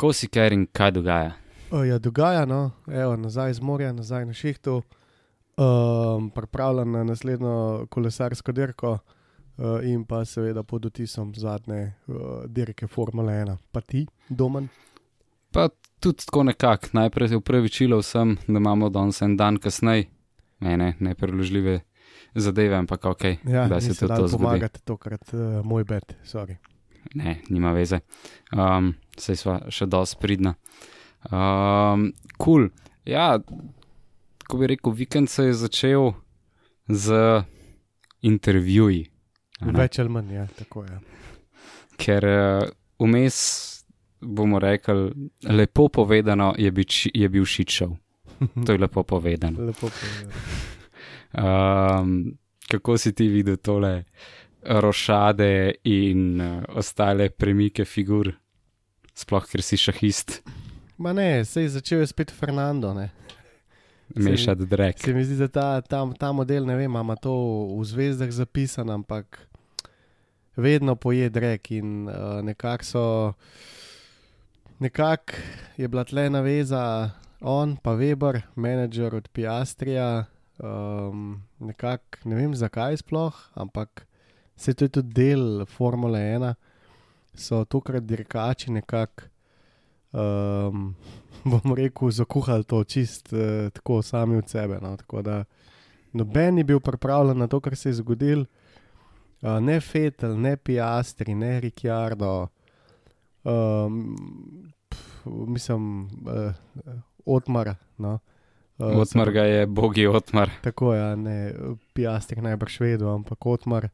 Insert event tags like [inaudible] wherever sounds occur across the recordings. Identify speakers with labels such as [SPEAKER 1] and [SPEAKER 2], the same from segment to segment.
[SPEAKER 1] Kako si ker in kaj dogaja?
[SPEAKER 2] O, ja, dogaja, no, evo, nazaj z morja, nazaj na šihtu, um, pripravljen na naslednjo kolesarsko dirko uh, in pa seveda pod otisom zadnje uh, dirke Formule 1. Pa ti, domen?
[SPEAKER 1] Pa tudi tako nekako. Najprej se upravičilo vsem, da imamo danes en dan kasneje, mene nepreložljive zadeve, ampak ok,
[SPEAKER 2] Ja,
[SPEAKER 1] da se tudi to zgodi.
[SPEAKER 2] pomagati tokrat, uh, moj bed, sorry.
[SPEAKER 1] Ne, nima veze. Um, sej sva še dosti pridna. Um, cool. Ja, ko bi rekel, vikend se je začel z intervjuji.
[SPEAKER 2] Več ali manj, ja, tako je.
[SPEAKER 1] Ker uh, vmes bomo rekli, lepo povedano je, bič, je bil šičev. [laughs] To je lepo povedano.
[SPEAKER 2] Lepo povedano. [laughs]
[SPEAKER 1] Um, kako si ti videl tole rošade in uh, ostale premike figur, sploh ker si šahist,
[SPEAKER 2] Ma ne, se je začel je spet Fernando, ne.
[SPEAKER 1] mešati drek.
[SPEAKER 2] Se mi zdi, da ta, ta, ta model, ne vem, ima to v zvezdah zapisan, ampak vedno poje drek in uh, nekako so, nekako je bila tle naveza on, pa Weber, menedžer od Piastrija, um, nekako ne vem zakaj sploh, ampak se to je tudi del Formule 1, so tokrat dirkači nekako. Um, [laughs] bom rekel, zakuhali to čist uh, tako sami od sebe. No? Tako da noben ni bil pripravljen na to, kar se je zgodilo. Uh, ne Fetel, ne Piastri, ne Ricciardo, um, pf, mislim, uh, Otmar. No? Uh,
[SPEAKER 1] Otmar ga je, bogi Otmar.
[SPEAKER 2] Tako je, ja, ne Piastri najbrž vedo, ampak Otmar.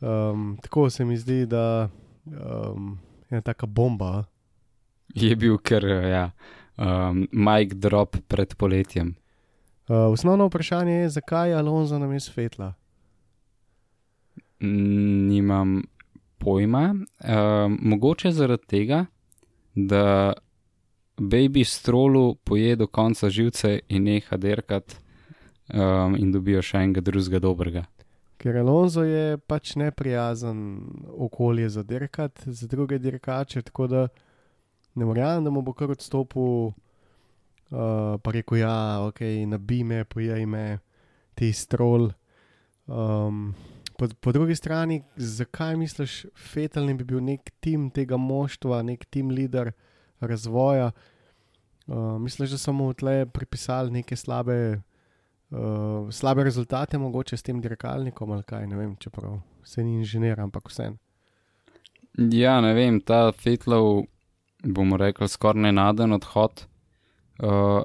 [SPEAKER 2] Um, tako se mi zdi, da um, je taka bomba.
[SPEAKER 1] Je bil kar, ja, um, Mike drop pred poletjem.
[SPEAKER 2] Uh, osnovno vprašanje je, zakaj je Alonso na mestu Fetla?
[SPEAKER 1] Nimam pojma. Um, mogoče zaradi tega, da baby strolu poje do konca živce in neha derkat um, in dobijo še enega drugega dobrega.
[SPEAKER 2] Ker Alonso je pač neprijazen okolje za dirkat, za druge dirkače, tako da ne verjamem, da mu bo kar odstopil, uh, pa rekel, ja, ok, nabij me, pojej me, ti strol. Um, po, po drugi strani, zakaj misliš, Fetal ne bi bil nek tim tega moštva, nek tim lider razvoja? Uh, misliš, da so mu tle pripisali neke slabe, uh, slabe rezultate, mogoče s tem dirkalnikom ali kaj, ne vem, čeprav se ni inženir, ampak vseeno.
[SPEAKER 1] Ja, ne vem, ta Fetlov, bomo rekli, skoraj nenaden odhod uh,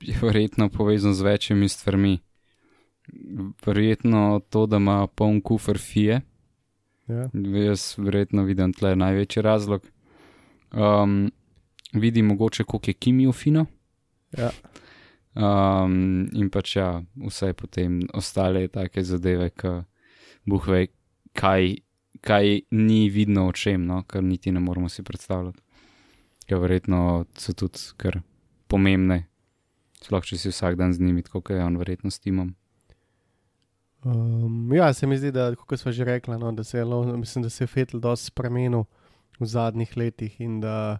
[SPEAKER 1] je verjetno povezan z večjimi stvarmi. Verjetno to, da ima poln kufr fije,
[SPEAKER 2] Ja.
[SPEAKER 1] jaz verjetno vidim tle največji razlog. Um, vidi mogoče, koliko je kimijo fino.
[SPEAKER 2] Ja.
[SPEAKER 1] Um, in pač ja, vse potem ostale take zadeve, ki buh ve, kaj, kaj ni vidno očem, no, kar niti ne moremo si predstavljati. Ker verjetno so tudi kar pomembne, sploh če si vsak dan z njimi, kot je on verjetno s timom.
[SPEAKER 2] Um, ja, se mi zdi, da, kot smo že rekli, no, da se je, mislim, da se je Fetal dosti spremenil v zadnjih letih in da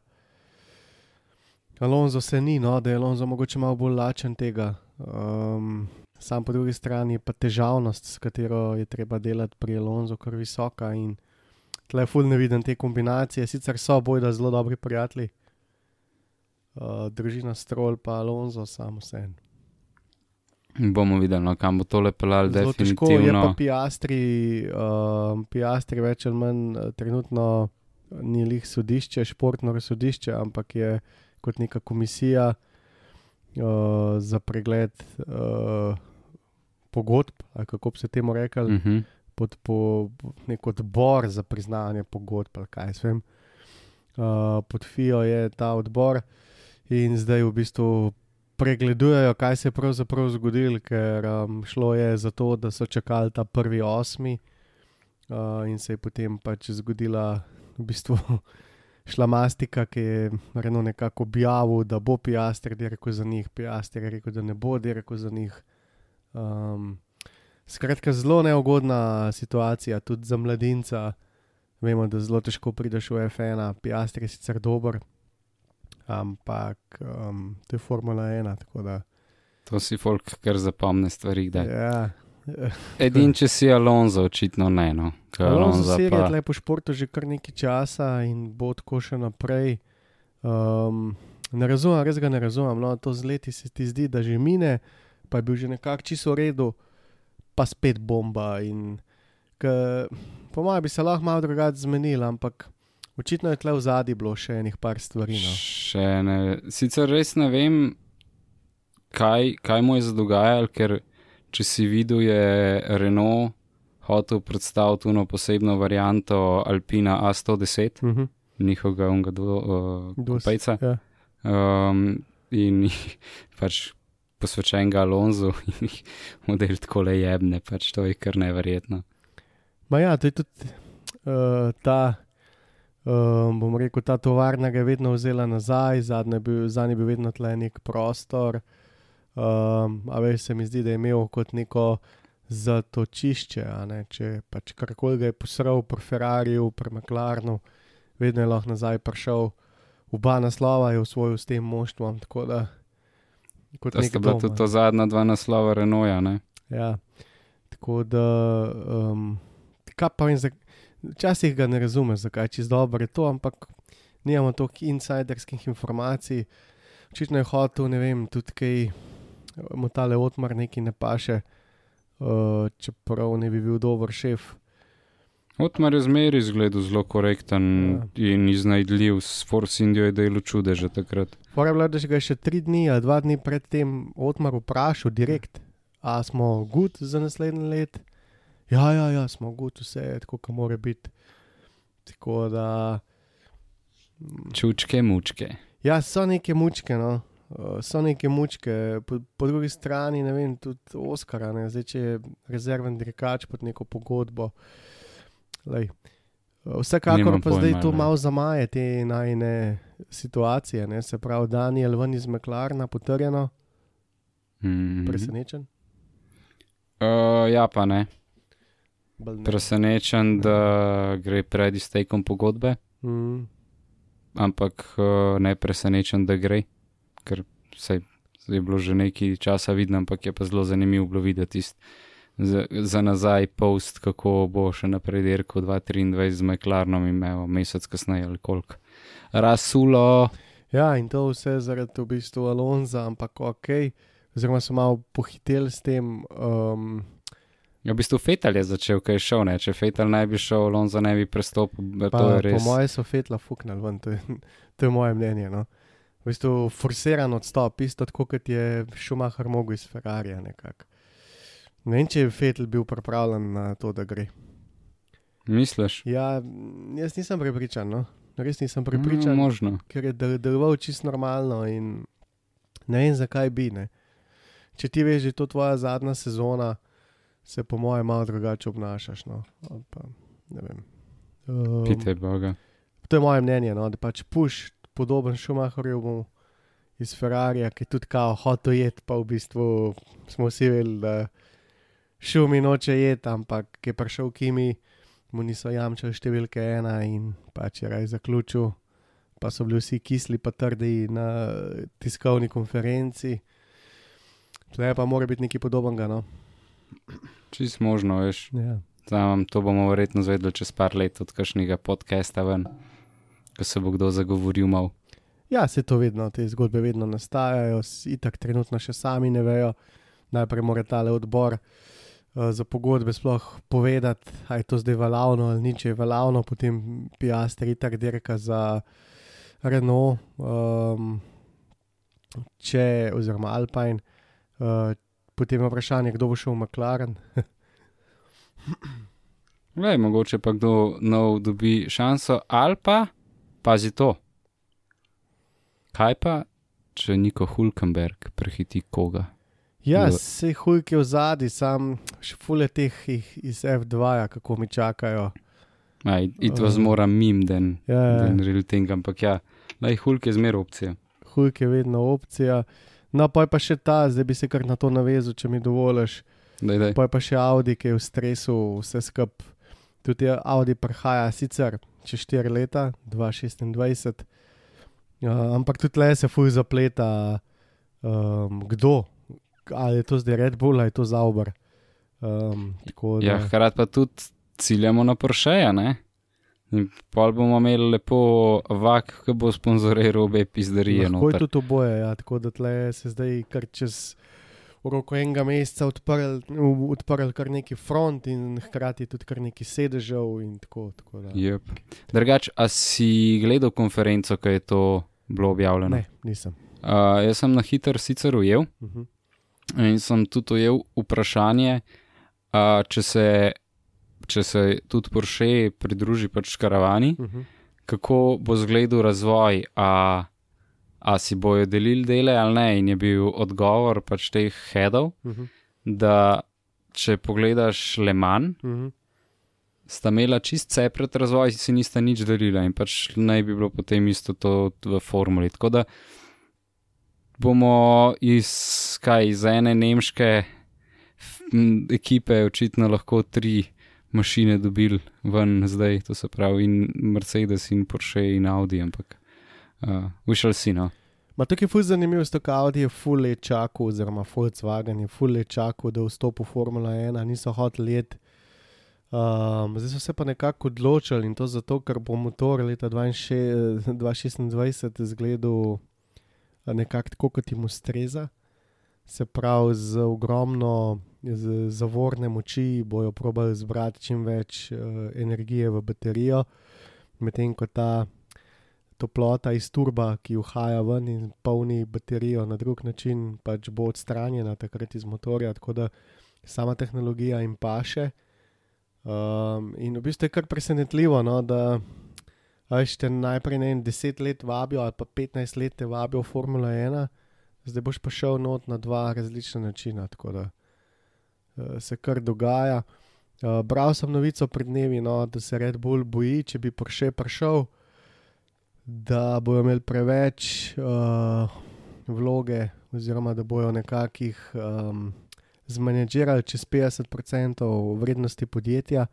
[SPEAKER 2] Alonso se ni, no, da je Alonso mogoče malo bolj lačen tega. Um, sam po drugi strani je pa težavnost, s katero je treba delati pri Alonso, kar visoka in tle ful ne vidim te kombinacije. Sicer so bojda zelo dobri prijatelji, uh, družina Stroll pa Alonso, samo vse.
[SPEAKER 1] Bomo videli, no, kam bo tole pelal,
[SPEAKER 2] Zelo težko je pa. Piastri, uh, Piastri več ali manj eh, trenutno ni lih sodišče, športno razsodišče, ampak je kot neka komisija uh, za pregled uh, pogodb, ali kako bi se temu rekel,
[SPEAKER 1] Uh -huh.
[SPEAKER 2] pod po, nek odbor za priznanje pogodb, ali kaj jaz vem. Uh, pod FIO je ta odbor in zdaj v bistvu pregledujejo, kaj se je pravzaprav zgodilo, ker um, šlo je za to, da so čakali ta prvi osmi uh, in se je potem pač zgodila v bistvu šlamastika, ki je Reno nekako objavil, da bo Piaster dirkal za njih, Piaster je rekel, da ne bo dirkal za njih. Um, skratka, zelo neugodna situacija, tudi za mladinca. Vemo, da zelo težko prideš v F1, Piaster je sicer dober, ampak um, to je Formula 1. tako Da,
[SPEAKER 1] To si folk, kar zapomne stvari. kdaj.
[SPEAKER 2] ja, [laughs]
[SPEAKER 1] Edin, če si Alonso, očitno ne. No.
[SPEAKER 2] Alonso je
[SPEAKER 1] pa,
[SPEAKER 2] tle po športu že kar nekaj časa in bo tako še naprej. Um, ne razumem, res ga ne razumem. No, to z leti se ti zdi, da že mine, pa je bil že nekako čisto v redu, pa spet bomba. In, ke, po mojem bi se lahko malo drugače zmenil, ampak očitno je tle v zadnji bilo še enih par stvari. No.
[SPEAKER 1] še ne. Sicer res ne vem, kaj, kaj mu je zadogajalo, ker če si videl, je Renault hotel predstaviti eno posebno varianto Alpina A110,
[SPEAKER 2] Uh -huh.
[SPEAKER 1] njihovega unga do, uh,
[SPEAKER 2] Dos,
[SPEAKER 1] pejca.
[SPEAKER 2] ja.
[SPEAKER 1] Um, in pač posvečen ga Alonso [laughs] in jih model tako le jebne, pač to je kar neverjetno.
[SPEAKER 2] Ma ja, to je tudi uh, ta, um, bom rekel, ta tovarna ga je vedno vzela nazaj, zadnji je bil, zadnji je bil vedno tle nek prostor. Um, a veš, se mi zdi, da je imel kot neko zatočišče, ne, če pač karkoli ga je posral pri Ferrariju, pri McLarenu, vedno je lahko nazaj prišel. Oba naslova je usvojil s tem moštvom, tako da. kot
[SPEAKER 1] To
[SPEAKER 2] nek
[SPEAKER 1] sta bila tudi to zadnja dva naslova Renaulta, ne?
[SPEAKER 2] Ja, tako da, um, kaj pa vem, včasih ga ne razumeš, zakaj čez dobro je to, ampak nimamo toliko insiderskih informacij. Očitno je hotel, ne vem, tudi kaj, mu tale odmor neki ne paše, uh, čeprav ne bi bil dober šef.
[SPEAKER 1] Otmar je zmeri izgledal zelo korekten ja. in iznajdljiv, s Force Indio je delo čudeže takrat.
[SPEAKER 2] Fora je bila, da še ga še tri dni ali dva dni predtem odmor vprašal direkt, a smo good za naslednji let. Ja, ja, ja, smo good, vse je tako, kot mora biti. Tako da.
[SPEAKER 1] Čučke, mučke.
[SPEAKER 2] Ja, so neke mučke, no. Uh, so neke mučke, po, po drugi strani, ne vem, tudi Oskara, ne? zdaj če je rezerven dirkač pod neko pogodbo. Lej. Uh, Vsekakor
[SPEAKER 1] Nimam
[SPEAKER 2] pa zdaj
[SPEAKER 1] pojma,
[SPEAKER 2] to
[SPEAKER 1] lej.
[SPEAKER 2] malo zamaje te najne situacije, ne? se pravi, Daniel ven iz Meklarna, potrjeno,
[SPEAKER 1] Mm -hmm.
[SPEAKER 2] presenečen.
[SPEAKER 1] uh, ja, pa ne.
[SPEAKER 2] Bolj ne.
[SPEAKER 1] Presenečen, da gre pred iztekom pogodbe,
[SPEAKER 2] Mm,
[SPEAKER 1] ampak uh, ne presenečen, da gre, ker se je bilo že nekaj časa vidno, ampak je pa zelo zanimivo bilo videti tist za, za nazaj post, kako bo še naprej dirkal 2023 z McLarenom in evo, mesec kasneje ali koliko. Rasulo,
[SPEAKER 2] ja, in to vse zaradi v bistvu Alonza, ampak ok, oziroma so malo pohiteli s tem. Um,
[SPEAKER 1] Ja, v bistvu Fetal je začel, kaj je šel, ne? če Fetal ne bi šel, Alonso ne bi prestopil,
[SPEAKER 2] Pa,
[SPEAKER 1] je
[SPEAKER 2] po
[SPEAKER 1] res.
[SPEAKER 2] mojem so fetla fuknili ven, to je, [laughs] to je moje mnenje. No. V bistvu forsiran odstop, isto tako kot je Schumacher mogel iz Ferrarija. nekako. Ne vem, če je Fetl bil pripravljen na to, da gre.
[SPEAKER 1] Misliš?
[SPEAKER 2] Ja, jaz nisem prepričan, no. res nisem prepričan,
[SPEAKER 1] Mm, možno.
[SPEAKER 2] ker je del- deloval čisto normalno in ne vem, zakaj bi. Ne. Če ti veš, da je to tvoja zadnja sezona, se po mojem malo drugače obnašaš. No. Pa, ne vem. Um,
[SPEAKER 1] Pite Boga.
[SPEAKER 2] To je moje mnenje, no, da pač puš podoben Schumacherju iz Ferrarija, ki je tudi kao hotel jet, pa v bistvu smo vsi vedeli, da šumi noče jet, ampak ki je prišel Kimi, mu niso jamčili številke ena in pač je raj zaključil. Pa so bili vsi kisli, pa trdi na tiskovni konferenci. Tle pa mora biti nekaj podobnega. No?
[SPEAKER 1] Čist možno, veš.
[SPEAKER 2] Ja.
[SPEAKER 1] Zamem, to bomo verjetno zvedeli čez par let od kakšnega podcasta ven, ko se bo kdo zagovoril mal.
[SPEAKER 2] Ja, se to vedno, te zgodbe vedno nastajajo, itak trenutno še sami ne vejo. Najprej mora tale odbor uh, za pogodbe sploh povedati, ali je to zdaj valavno ali ni, če je valavno, potem Piastri itak dirka za Renault, um, če, oziroma Alpine. Uh, potem je vprašanje, kdo bo šel v McLaren.
[SPEAKER 1] Lej, mogoče pa kdo nov dobi šanso, ali pa pazi to. Kaj pa, če Niko Hulkenberg prehiti koga?
[SPEAKER 2] Ja, se hujke v zadnji, sam še fule teh iz F2, -ja, kako mi čakajo.
[SPEAKER 1] Aj, it was
[SPEAKER 2] Um,
[SPEAKER 1] more a meme than,
[SPEAKER 2] Ja, ja.
[SPEAKER 1] than real thing, ampak ja, lej, Hulk je zmer opcija.
[SPEAKER 2] Hujke je vedno opcija. No, pa je pa še ta, zdaj bi se kar na to navezal, če mi dovoliš.
[SPEAKER 1] Daj, daj.
[SPEAKER 2] Pa je pa še Audi, ki je v stresu, vse skup. Tudi je Audi prihaja sicer čez 4 leta, 2026, uh, ampak tudi le se fuj zapleta, um, kdo, ali je to zdaj Red Bull ali je to Zauber. Um, tako da,
[SPEAKER 1] Ja, hkrati pa tudi ciljamo na Porscheja, ne? In pol bomo imeli lepo vak, ki bo sponzoriral obe pizderije.
[SPEAKER 2] lahko je tudi oboje, ja, tako da tle se zdaj kar čez v roku enega meseca odprl, odprl kar neki front in hkrati tudi kar neki sedežev tako. tako da.
[SPEAKER 1] Yep. Drugač, a si gledal konferenco, ki je to bilo objavljeno?
[SPEAKER 2] Ne, nisem.
[SPEAKER 1] Uh, jaz sem na hitro sicer ujel
[SPEAKER 2] Uh -huh.
[SPEAKER 1] in sem tudi ujel vprašanje, uh, če, se, če se tudi Porsche pridruži pač karavani,
[SPEAKER 2] Uh -huh.
[SPEAKER 1] kako bo zgledal razvoj, a, a si bojo delili dele ali ne. In je bil odgovor pač teh headov,
[SPEAKER 2] Uh -huh.
[SPEAKER 1] da če pogledaš Le Mans,
[SPEAKER 2] Uh -huh.
[SPEAKER 1] sta imela čist sepret razvoj, si nista nič delila in pač naj bi bilo potem isto to v formuli. Tako da bomo iz, kaj, iz ene nemške ekipe očitno lahko tri mašine dobili ven zdaj, to se pravi in Mercedes in Porsche in Audi, ampak uh, we shall see, no.
[SPEAKER 2] Ma tukaj je ful zanimivo, je Audi ful let čakal, oziroma Volkswagen je ful let čakal, da vstopi v Formula 1, niso hoteli let. Um, zdaj so se pa nekako odločili in to zato, ker bo motor leta 2026 2026 izgledal nekako tako, kot jim ustreza. Se pravi, z ogromno z, zavorne moči bojo probali zbrati čim več uh, energije v baterijo, medtem ko ta toplota iz turba, ki uhaja ven in polni baterijo na drug način, pač bo odstranjena takrat iz motorja, tako da sama tehnologija jim paše. Um, in v bistvu je kar presenetljivo, no, da veš, te najprej ne vem, 10 let vabijo ali pa 15 let te vabijo v Formula 1, zdaj boš pa šel not na dva različna načina, tako da uh, se kar dogaja. Uh, bral sem novico pred dnevi, no, da se Red Bull boji, če bi Porsche prišel, da bodo imeli preveč uh, vloge, oziroma da bodo nekakih um, zmanjžirali čez 50% vrednosti podjetja,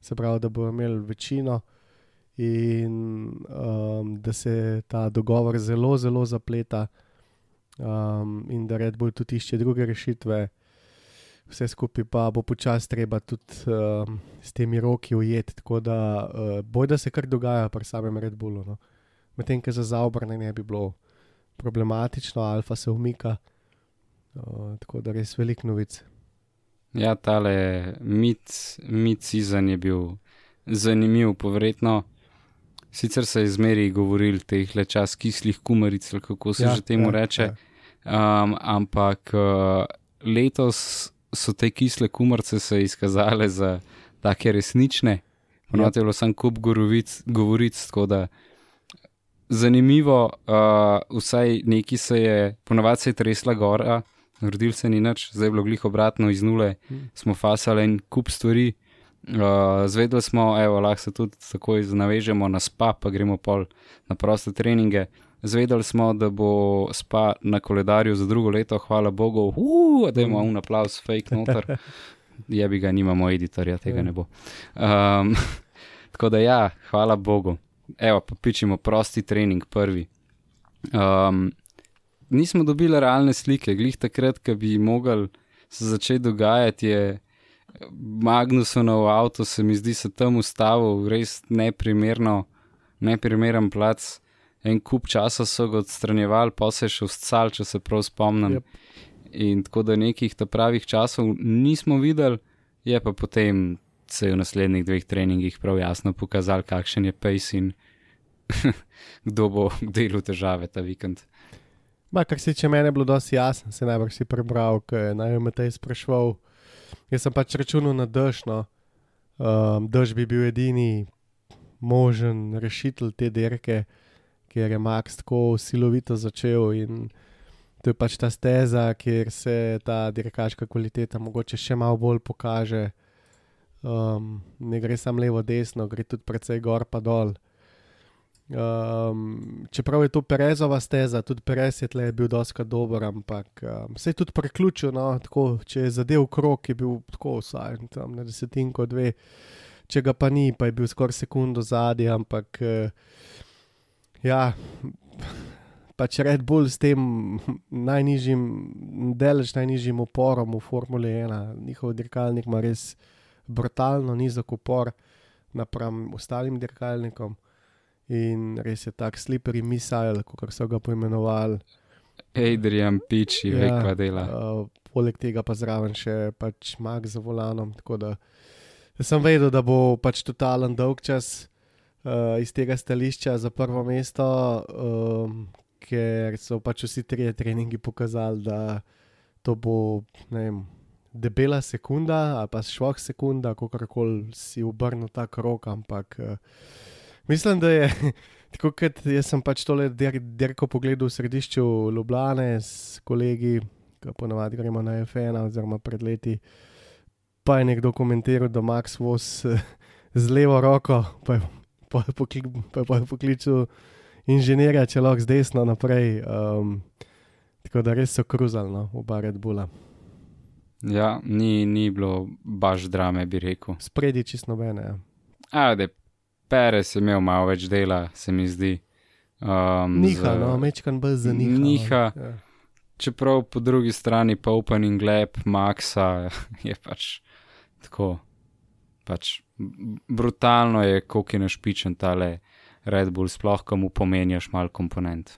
[SPEAKER 2] se pravi, da bodo imeli večino in um, da se ta dogovor zelo, zelo zapleta um, in da Red Bull tudi išče druge rešitve. Vse skupaj pa bo počasi treba tudi um, s temi roki ujeti, tako da uh, boj, da se kar dogaja pri samem Red Bullu. No. Medtem, ker za zaobrne ne bi bilo problematično, Alfa se umika, uh, tako da res velik novic.
[SPEAKER 1] Ja, tale mit, mit season je bil zanimiv, povredno. Sicer se je zmeri govoril teh le čas kislih kumaric, kako se ja, že temu ja, reče, ja. um, ampak uh, letos so te kisle kumarice se izkazale za take resnične. Ponovno je bilo samo kup govoric, govoric, tako da zanimivo, uh, vsaj neki se je, ponovadi se je tresla gora, naredil se ni nič, zdaj je bilo glih obratno iz nule,
[SPEAKER 2] Hmm.
[SPEAKER 1] smo fasali en kup stvari. Uh, zvedeli smo, evo, lahko se tudi takoj navežemo na spa, pa gremo pol na proste treninge. Zvedeli smo, da bo spa na koledarju za drugo leto, hvala Bogu, uh, da imamo un aplaus, fake noter. [laughs] Je bi ga, nimamo editorja, tega ne bo. Um, [laughs] tako da ja, hvala Bogu. Evo, pa pičimo prosti trening, prvi. Um, nismo dobili realne slike, glih takrat, ko bi mogli se začeti dogajati, je Magnusonov avto, se mi zdi, se tam ustavil, res neprimerno, neprimeren plac. En kup časa so ga odstranjevali, pa se je še vstal, če se prav spomnim.
[SPEAKER 2] Yep.
[SPEAKER 1] In tako da nekih ta pravih časov nismo videli, je pa potem se je v naslednjih dveh treningih prav jasno pokazal, kakšen je pace in [laughs] kdo bo delal težave ta vikend.
[SPEAKER 2] Ma, kar se tiče mene, je bilo dosti jasno, se najbrž si prebral, ker naj me te sprašval. Jaz sem pač računal na dež, no. Um, dež bi bil edini možen rešitelj te dirke, ker je Max tako silovito začel in to je pač ta steza, kjer se ta dirkaška kvaliteta mogoče še malo bolj pokaže. Um, ne gre samo levo, desno, gre tudi precej gor pa dol. Um, čeprav je to Perezova steza, tudi Perez je tle bil doska dober, ampak um, se je tudi preključil. No, tako, če je zadev krok, je bil tako vsaj tam na desetinko, dve, če ga pa ni, pa je bil skoraj sekundo zadnji, ampak uh, ja. Pač Red Bull s tem najnižjim, delež najnižjim uporom v Formuli 1, njihov dirkalnik ima res brutalno nizek upor napram ostalim dirkalnikom. In res je tak slippery missile, kot so ga poimenovali.
[SPEAKER 1] Adrian Piči, ja, več pa dela.
[SPEAKER 2] Uh, poleg tega pa zraven še pač mag za volanom. Tako da sem vedel, da bo pač totalen dolg čas uh, iz tega stališča za prvo mesto, um, ker so pač vsi trije treningi pokazali, da to bo vem, debela sekunda ali pa šloh sekunda, kako koli si obrnil ta krok, ampak. Uh, Mislim, da je [laughs] tako, kot jaz sem pač tole derko pogledal v središču Ljubljane s kolegi, ki ponovadi gremo na FN, oziroma pred leti. Pa je nekdo komentiral, da Max voz [laughs] z levo roko, pa je, pa je, pokli, pa je, pa je poklical inženirja, če lahko z desno naprej. Um, tako da res so kruzali, no, oba Red Bulla.
[SPEAKER 1] Ja, ni, ni bilo baš drame, bi rekel.
[SPEAKER 2] Spredi čisto nobene. Ja.
[SPEAKER 1] Ajde, Perez je imel malo več dela, se mi zdi. Um,
[SPEAKER 2] niha, z, no, mečkan bolj za njih.
[SPEAKER 1] Niha. Ja. Čeprav po drugi strani pa opening lap Maxa [laughs] je pač tako. Pač brutalno je, koliko je našpičen tale Red Bull, sploh komu pomeniš mal komponent.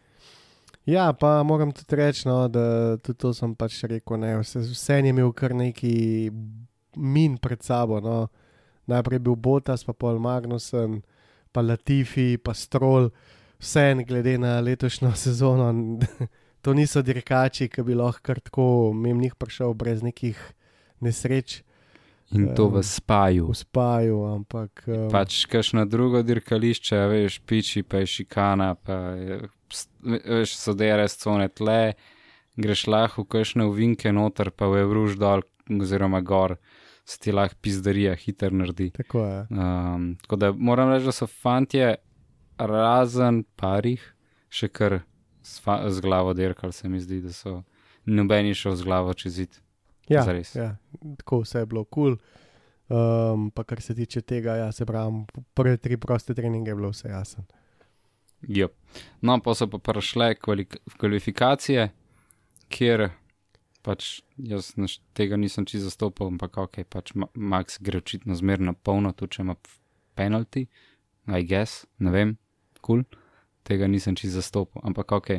[SPEAKER 2] Ja, pa moram tudi reči, no, da tudi to sem pač rekel. Ne, vse, vse je imel kar neki min pred sabo. No najprej bil Botas, pa pol Magnusen, pa Latifi, pa Stroll, vse en glede na letošnjo [laughs] sezono. to niso dirkači, ki bi lahko kar tako memnih prišel brez nekih nesreč.
[SPEAKER 1] In to v spaju.
[SPEAKER 2] V spaju, ampak.
[SPEAKER 1] Um, pač, kaš na drugo dirkališče, veš, piči, pa je šikana, pa je, veš, so DRS cone tle, greš lahko, kaš na uvinke noter, pa v Evruž dol, oziroma gor se ti lahko pizdarija hitro naredi.
[SPEAKER 2] Tako je.
[SPEAKER 1] Um, tako da moram reči, da so fantje razen parih še kar z, z glavo dirkali, se mi zdi, da so nobeni šel z glavo čez zid.
[SPEAKER 2] Ja, ja, tako vse je bilo kul. Cool. Um, pa kar se tiče tega, ja, se pravi, prve tri proste treninge je bilo vse jasno.
[SPEAKER 1] Yep. No, pa so pa prišle kvalifikacije, kjer pač jaz tega nisem čisto zastopal, ampak ok, pač Max gre očitno zmerno polno, tu če ima penalti, I guess, ne vem, kul, cool. tega nisem čisto zastopal, ampak ok.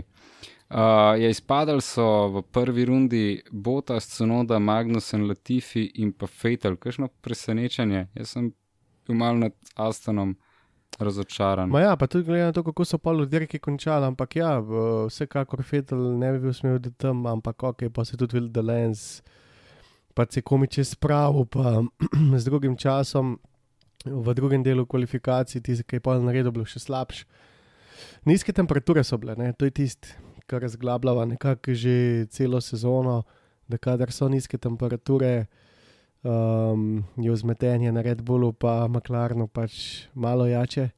[SPEAKER 1] Uh, je izpadal so v prvi rundi Botas, Cunoda, Magnusen, Latifi in pa Fatal, kakšno presenečenje. Jaz sem bil mal nad Astonom razočaran.
[SPEAKER 2] Ma ja, pa tudi glede na to, kako so pol dirke končali, ampak ja, vsekakor Fetel ne bi bil smel biti tam, ampak ok, pa se tudi videl, da Lens pa se komiče spravo, pa [clears throat] z drugim časom v drugem delu kvalifikacij, tisti, ki je pol naredil, bil še slabš. Nizke temperature so bile, ne? to je tisto, kar razglabljava nekako že celo sezono, da kadar so nizke temperature, um, je vzmetenje na Red Bullu, pa Maklarno pač malo jače.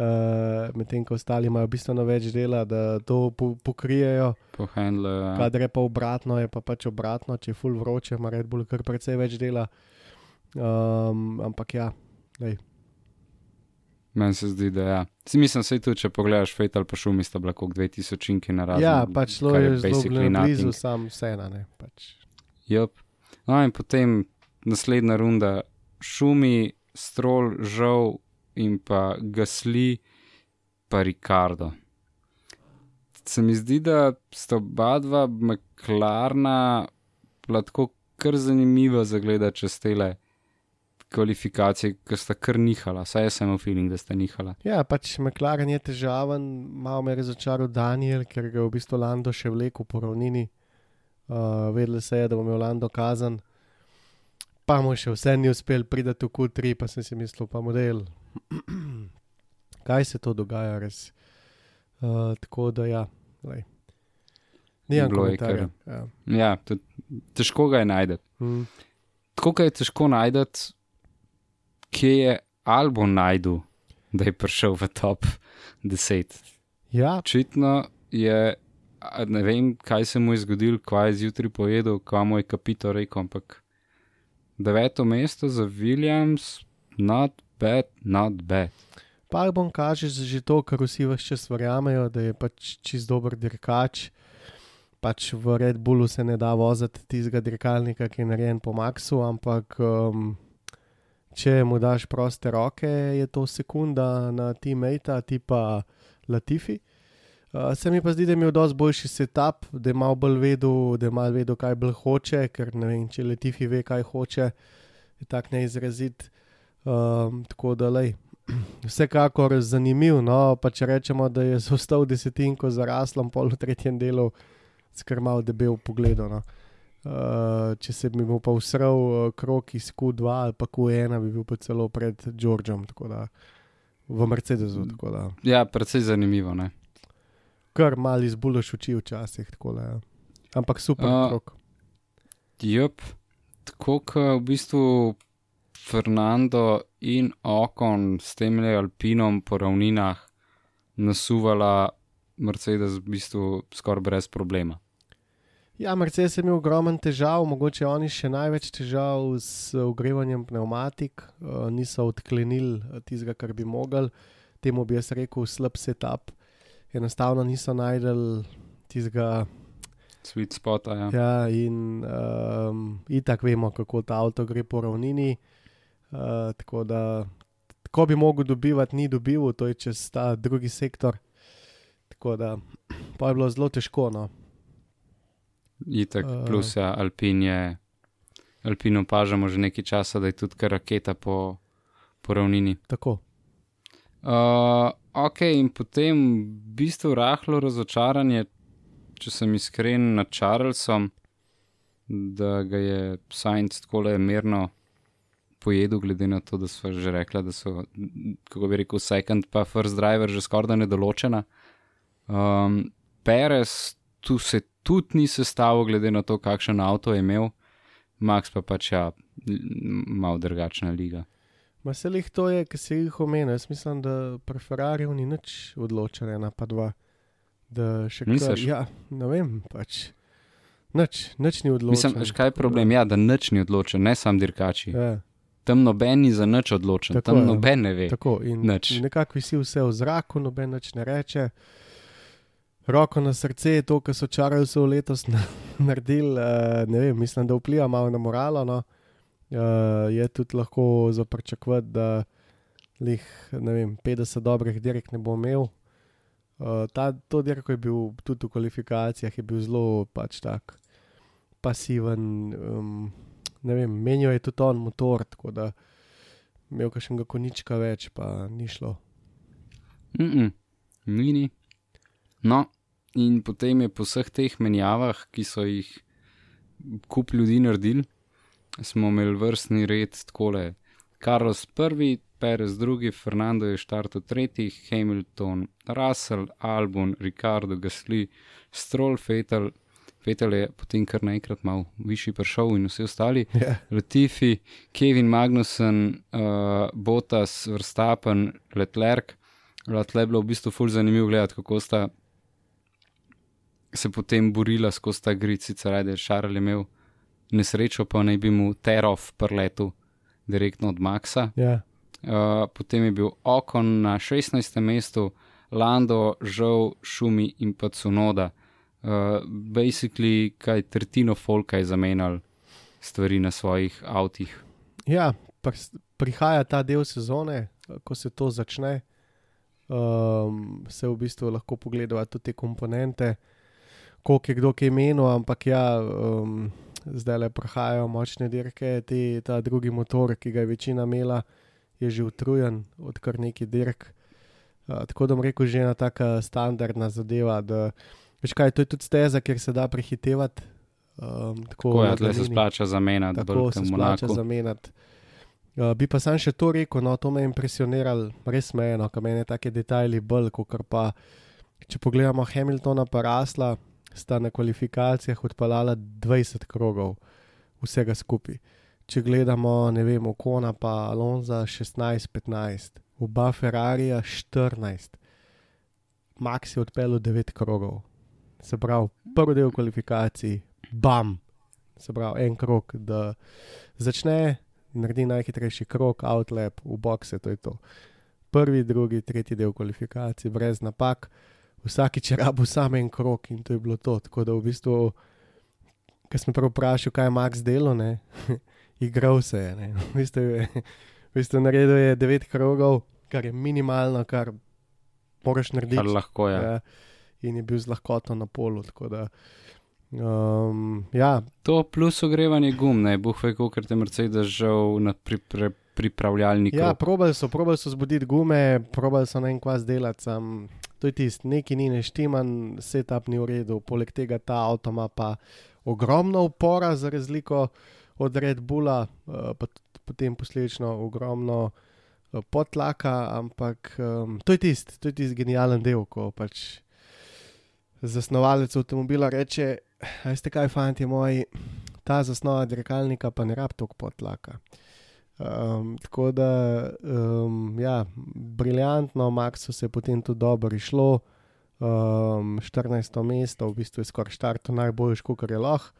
[SPEAKER 2] Uh, Medtem ko ostali imajo bistveno več dela, da to po, pokrijejo.
[SPEAKER 1] Ja.
[SPEAKER 2] Kadar je pa obratno, je pa pač obratno, če je full vroče, ima Red Bull kar precej več dela. Um, ampak ja, lej.
[SPEAKER 1] Meni se zdi, da je. Ja. Mislim, da tudi, če pogledaš Fatal po šumi, sta bila kot 2000 inki na razen.
[SPEAKER 2] Ja, pač zelo je zelo blizu, sam vseeno. Pač.
[SPEAKER 1] Yep. No, in potem naslednja runda, šumi, strol, žal in pa gasli, pa Ricardo. Se mi zdi, da sta oba dva meklarna, lahko kar zanimiva za gledati čez tele kvalifikacije, ki sta kar nihala, saj sem imel feeling, da sta nihala.
[SPEAKER 2] Ja, pač McLaren je težaven, malo me je razočaral Daniel, ker ga je v bistvu Lando še vlekel po ravnini. Uh, vedeli se je, da bo imel Lando kazan, pa mu še vse ni uspel priti v Q3, pa sem si mislil, pa model. [clears throat] Kaj se to dogaja, res? Uh, tako da ja, lej. Nijem
[SPEAKER 1] Bilo je
[SPEAKER 2] komentarja. Ja.
[SPEAKER 1] Ja, tudi težko ga je najti.
[SPEAKER 2] Mm.
[SPEAKER 1] Tako je težko najti, kje je Albo najdu, da je prišel v top 10.
[SPEAKER 2] ja,
[SPEAKER 1] Očitno je, a ne vem, kaj se mu je zgodilo, kaj je zjutraj povedal, kaj mu je kapito rekel, ampak deveto mesto za Williams, not bad, not bad.
[SPEAKER 2] Pa bom kaže že to, kar vsi vse čas verjamejo, da je pač čist dober dirkač. Pač v Red Bullu se ne da voziti tistega dirkalnika, ki je narejen po Maxu, ampak um, če mu daš proste roke, je to sekunda na teammate, tipa Latifi. Uh, se mi pa zdi, da je imel dosti boljši setup, da je malo bolj vedel, da je malo vedel, kaj bolj hoče, ker ne vem, če Latifi ve, kaj hoče, je tak neizrazit. Um, tako da lej. [clears throat] Vsekakor zanimiv, no pa če rečemo, da je [laughs] zostal desetinko za raslom, pol v tretjem delu, skrmal debel pogled. No. Uh, če se bi mu pa usral uh, krok iz Q2 ali pa Q1, bi bil pa celo pred Georgeom, tako da v Mercedesu. Da
[SPEAKER 1] Ja, precej zanimivo. Ne?
[SPEAKER 2] Kar mal izbulaš oči včasih, tako da. Ja. Ampak super krok.
[SPEAKER 1] Jup, tako kot v bistvu Fernando in Okon s tem Alpinom po ravninah nasuvala Mercedes v bistvu skoraj brez problema.
[SPEAKER 2] Ja, Mercedes je imel ogromen težav, mogoče oni še največ težav s ogrevanjem pneumatik, uh, niso odklenili eh, tistega, kar bi mogli. Temu bi jaz rekel slab setup. Enostavno niso najdel tistega.
[SPEAKER 1] Sweet spot, ja.
[SPEAKER 2] Ja, in um, itak vemo, kako ta avto gre po ravnini. Uh, tako da, ko bi mogel dobivati, ni dobil, to je čez ta drugi sektor. Tako da, pa je bilo zelo težko. No.
[SPEAKER 1] Itak,
[SPEAKER 2] Uh.
[SPEAKER 1] plus ja, Alpin je. Alpin opažamo že nekaj časa, da je tudi kar raketa po, po ravnini.
[SPEAKER 2] Tako.
[SPEAKER 1] Uh, ok, in potem v bistvu rahlo razočaranje, če sem iskren nad Charlesom, da ga je Sainz tako le mirno pojedel, glede na to, da so že rekla, da so, kako bi rekel, second pa first driver že skoraj nedoločena. Um, Perez tu se tudi ni sestavil, glede na to, kakšen avto je imel, Max pa pač ja, malo drugačna liga.
[SPEAKER 2] Ma se jih to je, ki se jih omenja. Jaz mislim, da pri Ferrariju ni nič odločen, ena pa dva. Da še
[SPEAKER 1] Misliš?
[SPEAKER 2] ja, ne vem, pač. Nič, nič ni odločen.
[SPEAKER 1] Mislim, kaj je problem? Ja, da nič ni odločen, ne sam dirkači.
[SPEAKER 2] Ja,
[SPEAKER 1] Tam noben ni za nič odločen,
[SPEAKER 2] Tako
[SPEAKER 1] tam
[SPEAKER 2] je.
[SPEAKER 1] noben ne ve.
[SPEAKER 2] tako in
[SPEAKER 1] Nič.
[SPEAKER 2] nekako visi vse v zraku, noben nič ne reče. Roko na srce je to, kar so Charlesov letos na, [laughs] naredili. Uh, ne vem, mislim, da vpliva malo na moralo. No. Uh, je tudi lahko zaprčakovati, da jih 50 dobrih dirk ne bo imel. Uh, ta, to dirko je bil tudi v kvalifikacijah, je bil zelo pač tak pasiven. Um, ne vem, menjal je tudi on motor, tako da imel kakšnega konička več, pa ni šlo.
[SPEAKER 1] Mm -mm, ni. No, in potem je po vseh teh menjavah, ki so jih kup ljudi naredili, smo imeli vrstni red takole. Carlos prvi, Perez drugi, Fernando je štartil tretji, Hamilton, Russell, Albon, Ricardo, Gasly, Stroll, Fetel. Fetel je potem kar naenkrat malo višji prišel in vsi ostali.
[SPEAKER 2] Ja,
[SPEAKER 1] Latifi, Kevin Magnussen, uh, Botas, Verstappen, Leclerc. Tle je bilo v bistvu fulj zanimivo gledati, kako sta se potem borila skozi ta grid, sicer ajde, Šarl je imel nesrečo, pa naj bi mu terov prletu direktno od Maxa.
[SPEAKER 2] ja.
[SPEAKER 1] Uh, potem je bil Okon na 16. mestu, Lando, Žal, Šumi in pa Cunoda. Uh, basically, kaj tretjino folka je zamenjal stvari na svojih avtih.
[SPEAKER 2] ja pr- prihaja ta del sezone, ko se to začne. Um, se v bistvu lahko pogledamo tudi te komponente, koliko je kdo kaj menil, ampak ja, um, zdaj le prihajajo močne dirke, te, ta drugi motor, ki ga je večina imela, je že utrujen od kar neki dirk. Uh, tako da bom rekel, že ena taka standardna zadeva. Da, veš kaj, to je tudi steza, kjer se da prehitevati. Um, tako
[SPEAKER 1] Tako je, tle se splača zamenjati,
[SPEAKER 2] Tako
[SPEAKER 1] bolj
[SPEAKER 2] se splača zamenjati. Uh, bi pa sam še to rekel, no, to me je impresioniralo, res me je, no, kaj meni take detajli bolj, kot pa, če pogledamo Hamiltona pa Rasla, sta na kvalifikacijah odpeljala 20 krogov, vsega skupaj. Če gledamo, ne vem, Okona pa Alonza 16-15, oba Ferrarija 14, Max je odpeljal 9 krogov. Se pravi, prvi del kvalifikacij, bam, se pravi, en krog, da začne, naredi najhitrejši krog, outlap, v boxe, to je to. Prvi, drugi, tretji del kvalifikacij, brez napak, vsakič rabo samo en krog in to je bilo to. Tako da v bistvu, ker sem prav vprašal, kaj je Max delo, ne, [laughs] igral se je. Ne. V bistvu, je, v bistvu naredil je devet krogov, kar je minimalno, kar moraš narediti.
[SPEAKER 1] Kar lahko je.
[SPEAKER 2] Ja, in je bil z lahkoto na polu. tako Da, um, ja,
[SPEAKER 1] To plus ogrevanje gum, ne, buh ve, ker te Mercedes žal na pri, pri, pripravljalniku.
[SPEAKER 2] ja probali so, probali so zbuditi gume, probali so na en kvas delati. Sam, to je tisto, neki ni neštiman, setup ni v redu. Poleg tega ta avto ima pa ogromno upora, za razliko od Red Bulla, uh, pa potem posledično ogromno uh, potlaka, ampak um, to je tisti, to je tisti genijalen del, ko pač zasnovalec avtomobila reče, veste kaj, fanti moji, ta zasnova dirkalnika pa ne rab toliko potlaka. Um, tako da, um, ja, briljantno, Maxu se je potem tudi dobro išlo, um, 14. mesto, v bistvu je skoraj štartov najboljši, kar je lahko.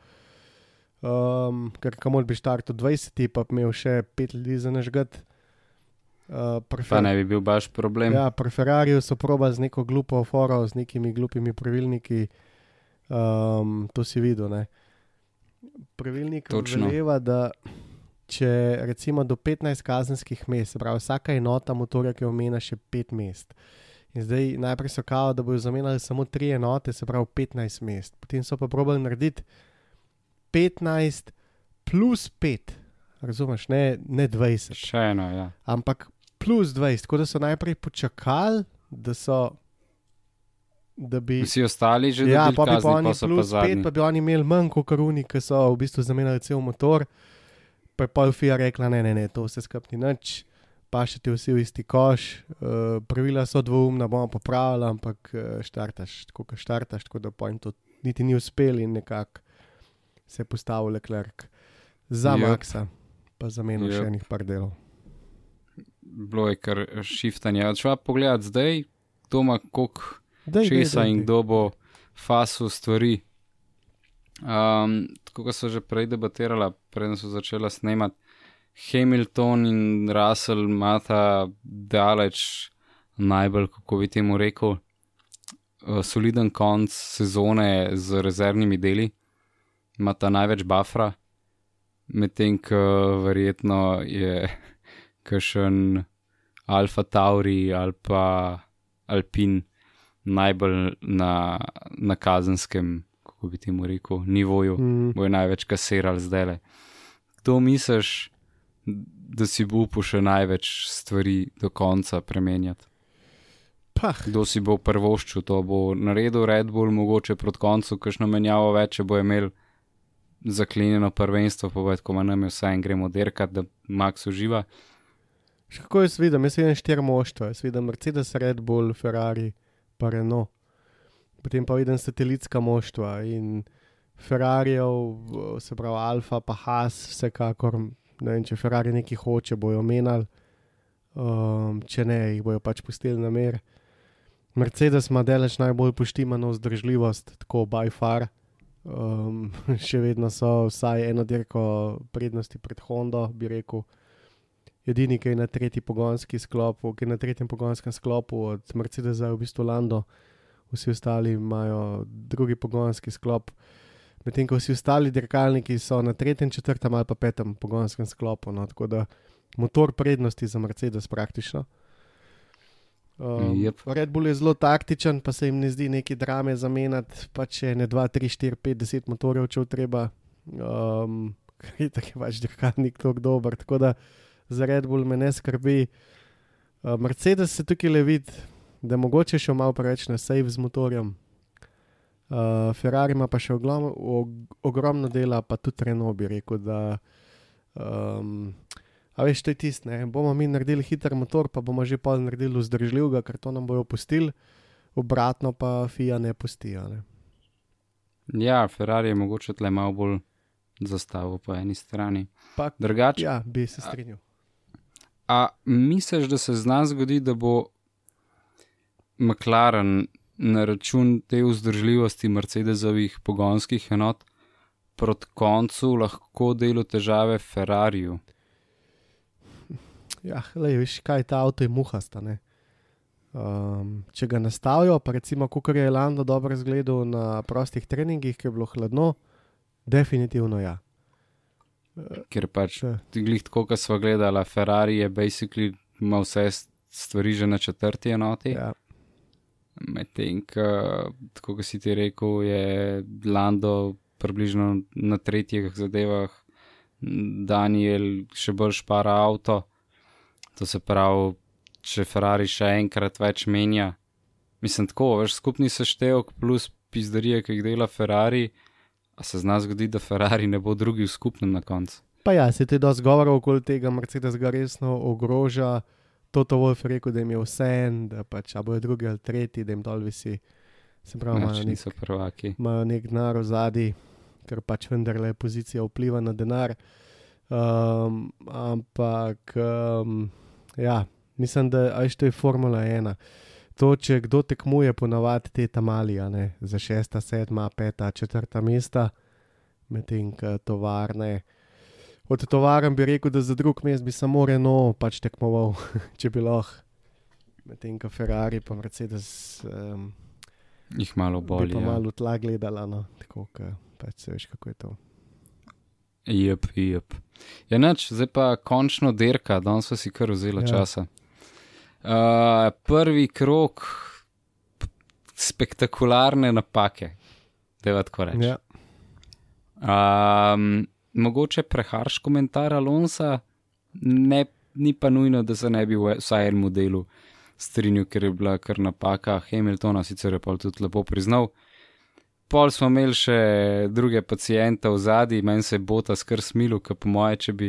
[SPEAKER 2] Um, ker kamor bi štartil 20, pa bi imel še 5 ljudi za nažgat. Uh,
[SPEAKER 1] Pa ne bi bil baš problem.
[SPEAKER 2] Ja, pri Ferrariju so probali z neko glupo foro, z nekimi glupimi pravilniki. Um, to si videl. Ne? Pravilnik
[SPEAKER 1] Točno.
[SPEAKER 2] veleva, da če recimo do 15 kazenskih mest, pravi vsaka enota motorja, ki omenja še 5 mest. In zdaj najprej so kao, da bodo zamenjali samo 3 enote, se pravi 15 mest. Potem so pa probali narediti 15 plus 5, razumeš, ne, ne 20
[SPEAKER 1] Še eno, ja.
[SPEAKER 2] ampak plus 20, tako da so najprej počakali, da so. Da bi,
[SPEAKER 1] Vsi ostali že
[SPEAKER 2] ja,
[SPEAKER 1] dobili
[SPEAKER 2] pa bi
[SPEAKER 1] kazni,
[SPEAKER 2] pa oni
[SPEAKER 1] pa
[SPEAKER 2] plus 5,
[SPEAKER 1] zadnji.
[SPEAKER 2] pa bi oni imeli manj kot karuni, ki so v bistvu zamenjali cel motor. Pa je Polfija rekla: ne, ne, ne, to vse skupaj ni nič, pa še ti vsi v isti koš. Uh, pravila so dvoumna, bomo popravili, ampak uh, štartaš, tako kot štartaš, tako da pojem to niti ni uspel in nekako se je postavil Leclerc za
[SPEAKER 1] Jep.
[SPEAKER 2] Maxa, pa zamenil
[SPEAKER 1] Jep.
[SPEAKER 2] še enih par delov.
[SPEAKER 1] Bilo je kar šiftanje. Če pa pogledati zdaj, kdo ima koliko
[SPEAKER 2] Dej, dej,
[SPEAKER 1] česa
[SPEAKER 2] dej,
[SPEAKER 1] in
[SPEAKER 2] dej.
[SPEAKER 1] kdo bo fasu stvari. Um, tako kot so že prej debatirala, preden so začela snemati, Hamilton in Russell imata daleč najbolj, kako bi temu rekel, uh, soliden konc sezone z rezervnimi deli, imata največ bufra, medtem ko verjetno je [laughs] kakšen Alfa Tauri ali pa Alpin najbolj na, na kazenskem, kako bi temu rekel, nivoju,
[SPEAKER 2] Mm.
[SPEAKER 1] bojo največ kasirali zdaj le. Kdo misliš, da si bo upal še največ stvari do konca premenjati?
[SPEAKER 2] Pah,
[SPEAKER 1] Kdo si bo prvoščil, to bo naredil Red Bull, mogoče proti koncu, kakšno menjavo več, če bo imel zaklenjeno prvenstvo, pa bo tako manj, vsaj en gremo derkat, da Max uživa.
[SPEAKER 2] še kako jaz vidim, jaz vidim štiri moštva, jaz vidim Mercedes, Red Bull, Ferrari, pa Renault. Potem pa vidim satelitska moštva in Ferrarijev, se pravi Alfa, pa Haas, vsekakor. Ne vem, če Ferrari nekaj hoče, bojo menjali, um, če ne, jih bojo pač pustili na mer. Mercedes ima delež najbolj poštimano vzdržljivost, tako by far. Um, [laughs] še vedno so vsaj eno dirko prednosti pred Hondo, bi rekel. Edini, ki je na tretji pogonski sklopu, ki je na tretjem pogonskem sklopu od Mercedesa, je v bistvu Lando, vsi ostali imajo drugi pogonski sklop. Medtem ko vsi ostali dirkalniki so na tretjem, četrtem ali pa petem pogonskem sklopu. No, tako da motor prednosti za Mercedes praktično. Um,
[SPEAKER 1] Jep.
[SPEAKER 2] Red Bull je zelo taktičen, pa se jim ne zdi neki drame zamenjati, pa če ne 2, 3, 4, 5, 10 motorjev, če treba, um, ker je tako pač dirkalnik tako dober. Tako da za Red Bull me ne skrbi. Uh, Mercedes se tukaj le vidi, da je mogoče še malo preveč na save z motorjem. Uh, Ferrari ima pa še oglom, og, ogromno dela, pa tudi Renault bi rekel. Da, um, a veš, to je tisto, bomo mi naredili hiter motor, pa bomo že pol naredili vzdržljivega, ker to nam bojo pustili, obratno pa FIA ne pustijo. Ne.
[SPEAKER 1] Ja, Ferrari je mogoče tle malo bolj zastavil po eni strani.
[SPEAKER 2] Pa,
[SPEAKER 1] Drugače,
[SPEAKER 2] ja, bi se strinjal.
[SPEAKER 1] A misliš, da se zna zgodi, da bo McLaren na račun te vzdržljivosti Mercedesovih pogonskih enot proti koncu lahko delo težave Ferrariju?
[SPEAKER 2] Ja, lej, veš, kaj ta avto je muhasta. ne. Um, če ga nastavijo, pa recimo, kot je Lando dobro izgledal na prostih treningih, ki je bilo hladno, definitivno ja.
[SPEAKER 1] Ker pač ti glih tako, kot smo gledali, Ferrari je basically ima vse stvari že na četrti enoti.
[SPEAKER 2] Ja.
[SPEAKER 1] Medtem, ko, tako kot si ti rekel, je Lando približno na tretjih zadevah, Daniel še bolj špara avto. To se pravi, če Ferrari še enkrat več menja. Mislim, tako, veš, skupni seštevek plus pizdarije, ki jih dela Ferrari, a se zna zgoditi, da Ferrari ne bo drugi v skupnem na koncu.
[SPEAKER 2] Pa ja, se ti dosti govora okoli tega, Mercedes ga resno ogroža. Toto Wolf rekel, da jim je vse en, da pač bojo drugi ali tretji, da jim dol visi. Se pravi, imajo nek,
[SPEAKER 1] niso prvaki.
[SPEAKER 2] imajo nek denar v zadnji, ker pač vendarle pozicija vpliva na denar. Um, ampak, um, ja, mislim, da ajš to je Formula 1. To, če kdo tekmuje, ponavadi te tamalija, ne, za šesta, sedma, peta, četrta mesta, medtem ko tovarne. Od tovarn bi rekel, da za drug mest bi samo Renault pač tekmoval, [laughs] če bi lahko. Medtem ko Ferrari pa Mercedes um,
[SPEAKER 1] Jih malo
[SPEAKER 2] pa
[SPEAKER 1] Ja.
[SPEAKER 2] malo tla gledala, no, tako da pač se veš, kako je to.
[SPEAKER 1] Jep, jep. Ja, nič, zdaj pa končno dirka, danes so si kar vzela
[SPEAKER 2] Ja.
[SPEAKER 1] časa. Uh, prvi krok, spektakularne napake, da je tako reči.
[SPEAKER 2] Ja.
[SPEAKER 1] Um, mogoče preharš komentar Alonsa, ne, ni pa nujno, da se ne bi v vsaj enem modelu strinjal, ker je bila kar napaka Hamiltona, sicer je pa tudi lepo priznal. Pol smo imeli še druge pacijente v zadnji, meni se je bota skr smilu, ker po moje, če bi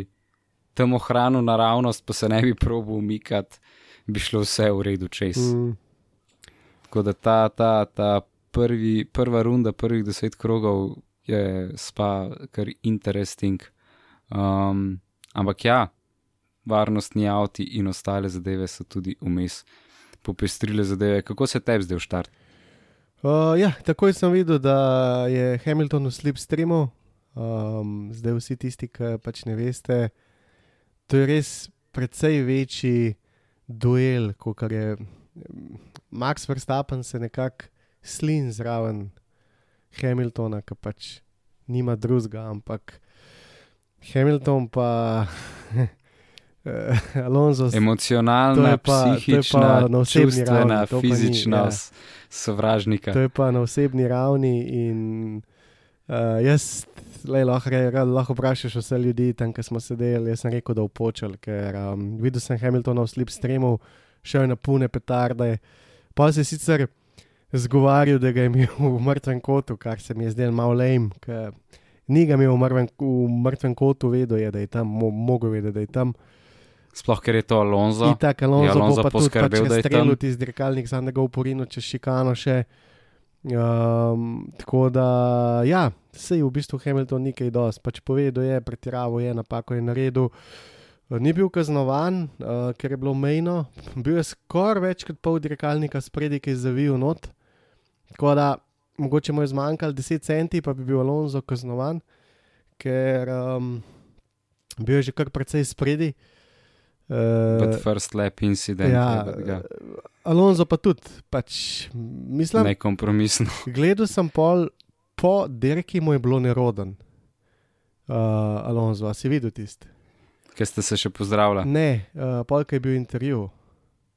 [SPEAKER 1] tam ohranil naravnost, pa se ne bi probil umikati, bi šlo vse v redu čez.
[SPEAKER 2] Mm,
[SPEAKER 1] Tako da ta, ta, ta prvi, prva runda, prvih deset krogov je spa kar interesting. Um, ampak ja, varnostni avti in ostale zadeve so tudi vmes popestrile zadeve. Kako se tebi zdaj v štart?
[SPEAKER 2] Uh, ja, takoj sem videl, da je Hamilton v slipstreamu. Um, zdaj vsi tisti, ki pač ne veste, to je res precej večji duel, kot je mm, Max Verstappen se nekako slin zraven Hamiltona, ki pač nima drugega, ampak Hamilton pa [laughs] Alonso
[SPEAKER 1] Emocionalna,
[SPEAKER 2] pa- pa
[SPEAKER 1] psihična,
[SPEAKER 2] na osebni
[SPEAKER 1] čustvena,
[SPEAKER 2] ravni, pa ni,
[SPEAKER 1] fizična
[SPEAKER 2] ja.
[SPEAKER 1] s- sovražnika.
[SPEAKER 2] To je pa na osebni ravni. In, uh, jaz, lej, lahko, re, lahko vprašaš vse ljudi tam, ki smo sedeli. Jaz sem rekel, da upočel, ker um, videl sem Hamiltona v slipstreamu, šel je na pune petarde. Pa se sicer zgovarjal, da ga je imel v mrtvem kotu, kar se mi je zdelo malo lame. Ni ga imel v mrtvem, v mrtvem kotu, vedel je, da je tam, mo, mogel vedeti, da je tam.
[SPEAKER 1] Sploh ker je to Alonso.
[SPEAKER 2] Itak Alonso,
[SPEAKER 1] Je Alonso
[SPEAKER 2] bo pa tudi pač
[SPEAKER 1] poskrbel, da je
[SPEAKER 2] streljal
[SPEAKER 1] tam?
[SPEAKER 2] tisti dirkalnik, sam da ga uporino čez šikano še. Um, tako da, ja, se je v bistvu Hamilton nekaj dosti, pač povedal je, pretiraval je, napako je naredil. Uh, Ni bil kaznovan, uh, ker je bilo mejno, bil je skoraj več kot pol dirkalnika spredi, ki je zavil not. Tako da, mogoče mu je zmanjkalo 10 centi, pa bi bil Alonso kaznovan, ker um, bil je že kar precej spredi.
[SPEAKER 1] But
[SPEAKER 2] Uh,
[SPEAKER 1] first lap incident.
[SPEAKER 2] ja,
[SPEAKER 1] je, ga,
[SPEAKER 2] Alonso pa tudi, pač, mislim,
[SPEAKER 1] Nekompromisno. [laughs]
[SPEAKER 2] gledal sem pol, po dirki mu je bilo neroden. Uh, Alonso, a si videl tisti?
[SPEAKER 1] Ker ste se še pozdravljali.
[SPEAKER 2] Ne, uh, polk je bil intervju.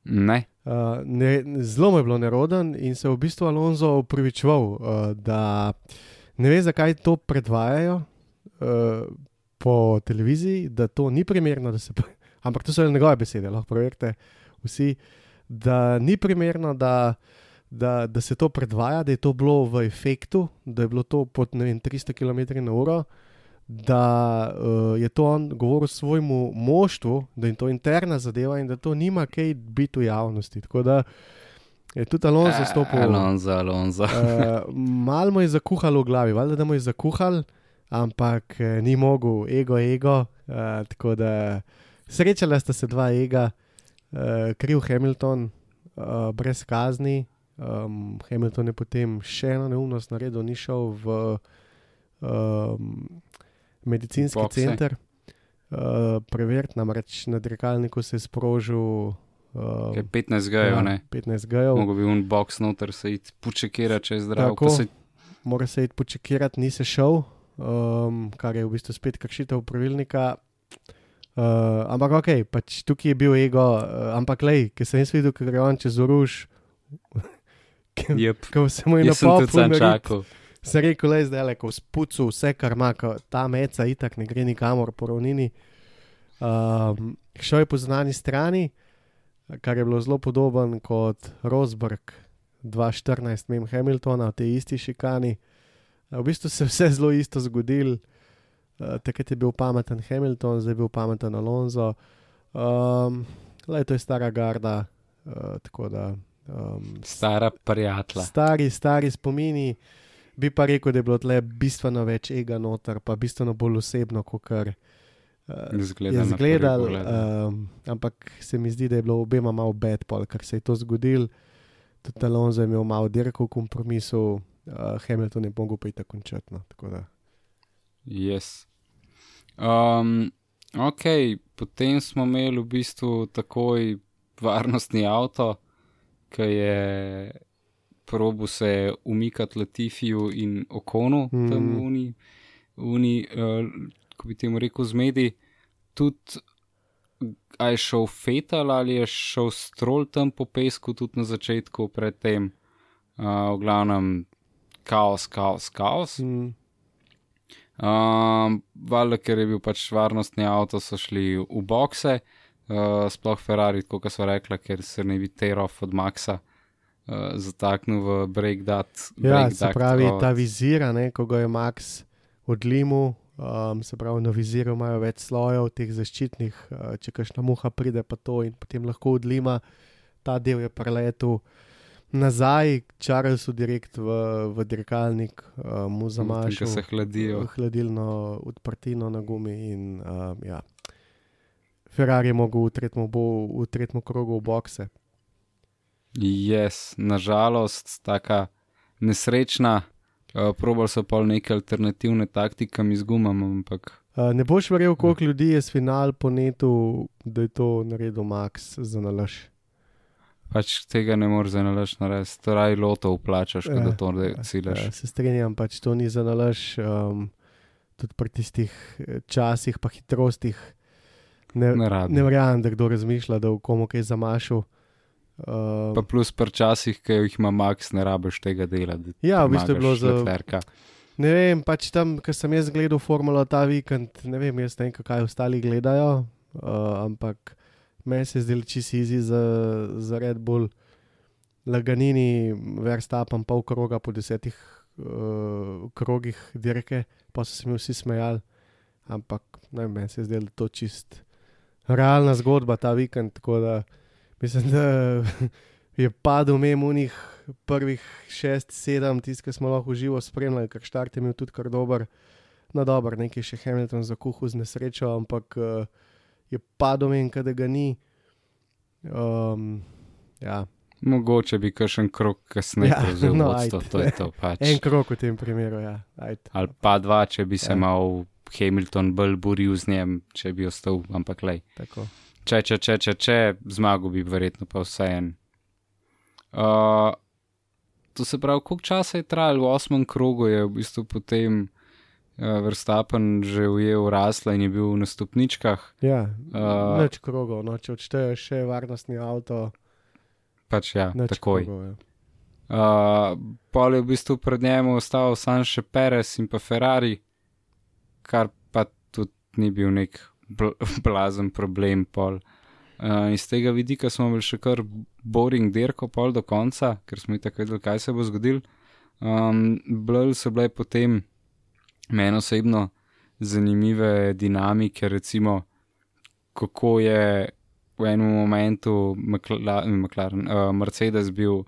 [SPEAKER 1] Ne.
[SPEAKER 2] Uh, ne, zelo mu je bilo neroden in se je v bistvu Alonso upravičeval, uh, da ne ve, zakaj to predvajajo. uh, po televiziji, da to ni primerno, da se. [laughs] Ampak to so le njegove besede, lahko preverite vsi, da ni primerno, da, da, da se to predvaja, da je to bilo v efektu, da je bilo to pod vem, 300 km/h, da uh, je to on govoril svojemu moštvu, da je to interna zadeva in da to nima kaj biti v javnosti. Tako da je tudi Alonso stopil.
[SPEAKER 1] Alonso, Alonso.
[SPEAKER 2] uh, mal mu je zakuhalo v glavi, valjda, da mu je zakuhalo, ampak uh, ni mogel, ego, ego. Uh, tako da srečala sta se dva ega, uh, kriv Hamilton, uh, brez kazni. Um, Hamilton je potem še eno neumnost naredil, ni šel v um, medicinski
[SPEAKER 1] Boxe.
[SPEAKER 2] center. Uh, Preveriti, namreč na dirkalniku se je sprožil uh,
[SPEAKER 1] Je 15 gajev, ne.
[SPEAKER 2] 15 gajev.
[SPEAKER 1] Mogoče bi un box noter se id počekira, če je zdrav.
[SPEAKER 2] Tako.
[SPEAKER 1] ko Se,
[SPEAKER 2] mora se iti počekirati, ni se šel, um, kar je v bistvu spet kršitev pravilnika. Uh, ampak ok, pač tukaj je bil ego, uh, ampak lej, ki sem jaz videl, ker je on čez oruž. [laughs]
[SPEAKER 1] yep.
[SPEAKER 2] Ko se mu je
[SPEAKER 1] Jaz sem tudi sam čakal.
[SPEAKER 2] Se rekel, le zdaj le, ko spucu vse, kar ima, ta meca itak ne gre nikamor po ravnini. Um, šel je po znani strani, kar je bilo zelo podoben kot Rosberg 2014, mem Hamiltona v tej isti šikani. Uh, v bistvu se je vse zelo isto zgodilo. Uh, takrat je bil pameten Hamilton, zdaj je bil pameten Alonso. Um, le, to je stara garda, uh, tako da. Um,
[SPEAKER 1] Stara prijatla.
[SPEAKER 2] Stari, stari spomini. Bi pa rekel, da je bilo tle bistveno več ega noter, pa bistveno bolj osebno, kot kar uh,
[SPEAKER 1] Zgleda
[SPEAKER 2] je zgledal. Um, ampak se mi zdi, da je bilo obema malo bed, kar se je to zgodil. Tudi Alonso je imel malo dirko v kompromisu, uh, Hamilton je mogel pa tako končati. No.
[SPEAKER 1] Yes. Um, ok, potem smo imeli v bistvu takoj varnostni avto, ki je probo se umikati Latifiju in Okonu, mm. tam v
[SPEAKER 2] Mhm.
[SPEAKER 1] Uni, uni uh, ko bi temu rekel, zmedi. Tudi, a je šel Fetal ali je šel Stroll tam po pesku, tudi na začetku, predtem, uh, v glavnem, kaos, kaos, kaos.
[SPEAKER 2] Mm,
[SPEAKER 1] Um, Valjda, ker je bil pač varnostni avto, so šli v bokse, uh, sploh Ferrari, kot so rekla, ker se ne bi terov od Maxa uh, zataknil v breakdat.
[SPEAKER 2] ja, se pravi, ta vizira, ne, ko ga je Max odlimu. Um, se pravi, na viziru imajo več slojev, teh zaščitnih, uh, če kašna muha pride, pa to in potem lahko odlima. Ta del je preletel nazaj, čarali so direkt v, v dirkalnik, uh, mu
[SPEAKER 1] Ki
[SPEAKER 2] zamašil
[SPEAKER 1] se hladijo.
[SPEAKER 2] hladilno odprtino na gumi. In, um, ja. Ferrari je mogel v tretjem krogu v bokse.
[SPEAKER 1] Yes, nažalost, taka nesrečna. Uh, probal so pa neke alternativne taktike z gumami, ampak
[SPEAKER 2] Uh, ne boš verjel, koliko ljudi je s final po netu, da je to naredil Max za nalaž.
[SPEAKER 1] pač tega ne moreš zanalaš narediti. To raj loto uplačaš,
[SPEAKER 2] Ja,
[SPEAKER 1] da to
[SPEAKER 2] Ja,
[SPEAKER 1] ciljaš.
[SPEAKER 2] se strinjam, pač to ni za nalaž. Um, tudi pri tistih eh, časih, pa hitrostih, ne,
[SPEAKER 1] Ne
[SPEAKER 2] ne verjamem, da kdo razmišlja, da v komu kaj zamašil. Um,
[SPEAKER 1] Pa plus prčasih, ki jih ima Max, ne rabiš tega dela.
[SPEAKER 2] ja, v bistvu je bilo za.
[SPEAKER 1] Leclerca.
[SPEAKER 2] Ne vem, pač tam, ker sem jaz gledal formulo ta vikend, ne vem, jaz ne vem, kaj ostali gledajo, uh, ampak meni se je zdelo čisto easy za, za Red Bull. Laganini, verstapam pol kroga po desetih uh, krogih dirke, pa so se mi vsi smejali. Ampak ne vem, meni se je zdelo, to čist realna zgodba ta vikend, tako da mislim, da [laughs] je padel mem unih prvih šest, sedem, tisti, ki smo lahko živo spremljali, ker štart je imel tudi kar dober. No, dobro, nekaj še Hamilton za kuhu z nesrečo, ampak uh, je padel in da ga ni. Um, ja,
[SPEAKER 1] Mogoče bi kakšen krok kasneje
[SPEAKER 2] Ja, [laughs]
[SPEAKER 1] prevzel
[SPEAKER 2] no,
[SPEAKER 1] vodstvo,
[SPEAKER 2] ajde.
[SPEAKER 1] to je to pač.
[SPEAKER 2] en krok v tem primeru, ja. Ajde.
[SPEAKER 1] Ali pa dva, če bi se
[SPEAKER 2] Ja.
[SPEAKER 1] mal Hamilton bolj boril z njim, če bi ostal, ampak lej.
[SPEAKER 2] Tako.
[SPEAKER 1] Če, če, če, če, če zmagal bi verjetno pa vse en. Uh, to se pravi, koliko časa je trajalo, v osmem krogu je v bistvu potem uh, Verstappen že ujel rasla in je bil na stopničkah.
[SPEAKER 2] Ja,
[SPEAKER 1] Uh,
[SPEAKER 2] več krogov, no, če odšteješ še varnostni avto,
[SPEAKER 1] Pač ja,
[SPEAKER 2] več
[SPEAKER 1] takoj.
[SPEAKER 2] krogov. Ja.
[SPEAKER 1] Uh, pol je v bistvu pred njim ostal sam še Perez in pa Ferrari. kar pa tudi ni bil nek [laughs] blazen problem. Pol. Uh, iz tega vidika smo imeli še kar boring dirko pol do konca, ker smo tako vedeli, kaj se bo zgodil. Um, Blil so bile potem meni osebno zanimive dinamike, recimo kako je v enem momentu McLaren, McLaren, uh, Mercedes bil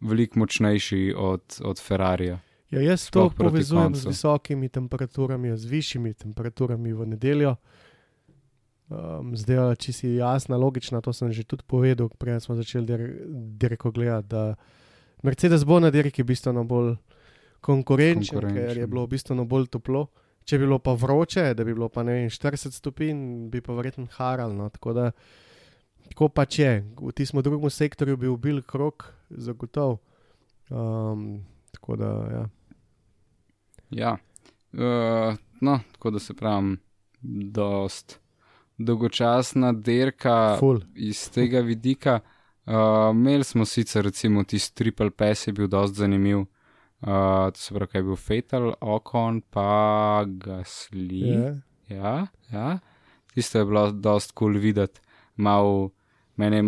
[SPEAKER 1] veliko močnejši od, od Ferrarija.
[SPEAKER 2] Ja, jaz to povezujem z
[SPEAKER 1] koncu.
[SPEAKER 2] visokimi temperaturami, z višjimi temperaturami v nedeljo. Um, zdaj, če si jasna, logična, to sem že tudi povedal, prej smo začeli dir- dirko gledati, da Mercedes bo na dirki bistveno bolj konkurenčen, ker je
[SPEAKER 1] Konkurenčen.
[SPEAKER 2] bilo bistveno bolj toplo. Če bi bilo pa vroče, da bi bilo pa ne vem, 40 stopinj, bi pa verjetno haral. No, tako da, tako pač je. V tistem drugem sektorju bi bil krok, zagotovo. Um, tako da, ja.
[SPEAKER 1] Ja, uh, no, tako da se pravim, dost dolgočasna dirka
[SPEAKER 2] Ful.
[SPEAKER 1] iz tega vidika. Uh, imeli smo sicer, recimo, tisti triple pass je bil dost zanimiv. Uh, to se pravi, kaj je bil Fatal, Okon, pa Gasli.
[SPEAKER 2] Je.
[SPEAKER 1] Ja, ja. Tisto je bilo dost kul cool videti, malo meni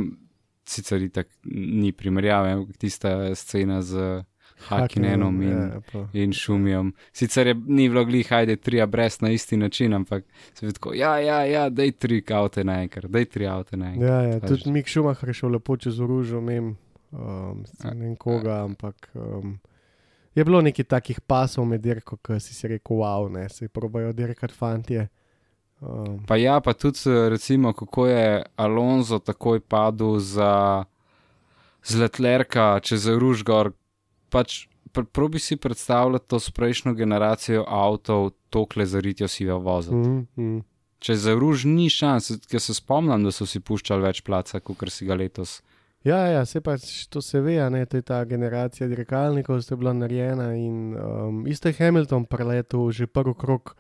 [SPEAKER 1] sicer itak ni primerjave, ampak tista scena z Hakinenom in,
[SPEAKER 2] Ja, pa.
[SPEAKER 1] in Šumijem. Sicer je ni bilo glih, hajde tri brez na isti način, ampak se vidi tako, ja, ja, ja, daj tri avte naenkrat, daj tri avte naenkrat.
[SPEAKER 2] Ja, ja,
[SPEAKER 1] Pač-
[SPEAKER 2] tudi Mik Šumah je šel lepo čez oružje, ne vem, um, vem koga, ampak um, je bilo nekaj takih pasov med dirko, ki si si rekel, wow, ne, se probajo dirkati fantje. Um,
[SPEAKER 1] Pa ja, pa tudi recimo, kako je Alonso takoj padel za Zletlerka čez Ružgor. Pač pr probi si predstavljati to s prejšnjo generacijo avtov, tokle za ritjo si ga vozil. Mm.
[SPEAKER 2] mm, mm.
[SPEAKER 1] Čez Ruž ni šans, ker se spomnim, da so si puščali več placa, kot si ga letos.
[SPEAKER 2] Ja, ja, se pač to se ve, ne, to je ta generacija dirkalnikov, ki je bila narejena in um, isto je Hamilton preletel že prvi krok.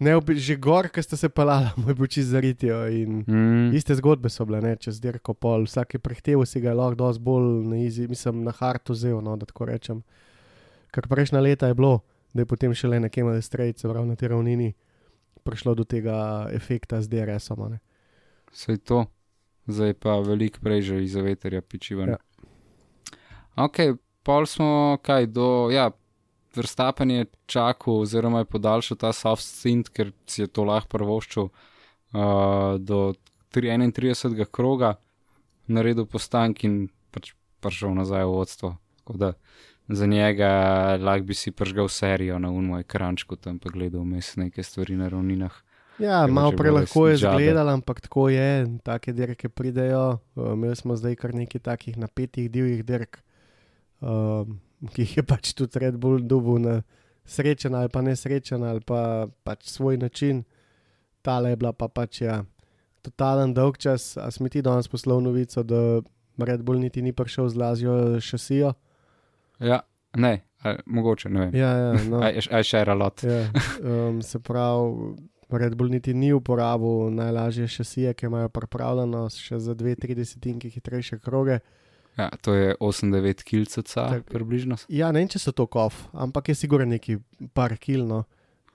[SPEAKER 2] Ne, že gor, ki ste se palali, [laughs] moj boči zaritijo
[SPEAKER 1] Mm.
[SPEAKER 2] Iste zgodbe so bile, ne, čez dirko pol, vsak je prehteval si ga je lahko dosti bolj na izi, mislim, na hartu vzel, no, da tako rečem. Ker prejšnja leta je bilo, da je potem šele nekje na strejce, prav na tej ravnini, prišlo do tega efekta z DRS-om.
[SPEAKER 1] Vse to, zdaj pa veliko prej že iz veterja pičivanja.
[SPEAKER 2] Ja.
[SPEAKER 1] Ja. Ok, pol smo kaj do, ja, Verstappen je čakal, oziroma je podaljšal ta soft stint, ker si je to lahko prvoščil uh, do 3 31. kroga, naredil postank in pač prišel nazaj v vodstvo. Tako da za njega lahko bi si pržgal serijo na unmo ekrančku, tam pa gledal vmes neke stvari na ravninah.
[SPEAKER 2] Ja,
[SPEAKER 1] Ker
[SPEAKER 2] malo
[SPEAKER 1] pač je
[SPEAKER 2] izgledalo, ampak tako je, take dirke pridejo. Uh, imeli smo zdaj kar nekaj takih napetih divjih dirk, um, ki jih je pač tudi Red Bull dubu na srečen ali pa nesrečen ali pa pač svoj način. Tale je bila pa pač ja, totalen dolg čas. A smo ti danes poslal novico, da Red Bull niti ni prišel z lažjo šasijo?
[SPEAKER 1] Ja, ne, mogoče ne vem.
[SPEAKER 2] Ja, ja, no. [laughs]
[SPEAKER 1] I, I share a lot.
[SPEAKER 2] Ja, um, se pravi, Red Bull niti ni uporabil najlažje šasije, ki imajo pripravljeno še za 2-3 desetinke hitrejše kroge.
[SPEAKER 1] Ja, to je 8-9 kilca,
[SPEAKER 2] Tak.
[SPEAKER 1] približno.
[SPEAKER 2] Ja, ne vem, če so to kov, ampak je sigurno neki par kilno.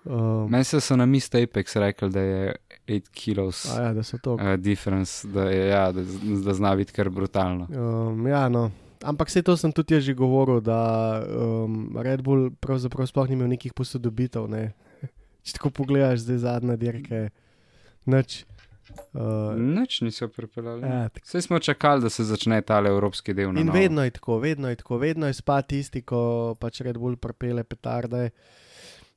[SPEAKER 2] Um,
[SPEAKER 1] Meni se so na Mist Apex rekli, da je 8 kilos
[SPEAKER 2] a ja, da so to.
[SPEAKER 1] uh, difference, da, je, ja, da, da zna biti kar brutalno.
[SPEAKER 2] Um, ja, no. Ampak vse to sem tudi jaz že govoril, da um, Red Bull pravzaprav sploh ni imel nekih posodobitev. Ne. [laughs] Če tako pogledaš, zdaj zadnja dirka je nič. Uh,
[SPEAKER 1] Nič niso pripeljali.
[SPEAKER 2] ja.
[SPEAKER 1] Vse smo čakali, da se začne tale evropski del.
[SPEAKER 2] In
[SPEAKER 1] novo.
[SPEAKER 2] vedno je tako, vedno je tako, vedno je spad tisti, ko pač Red Bull prepele petarde.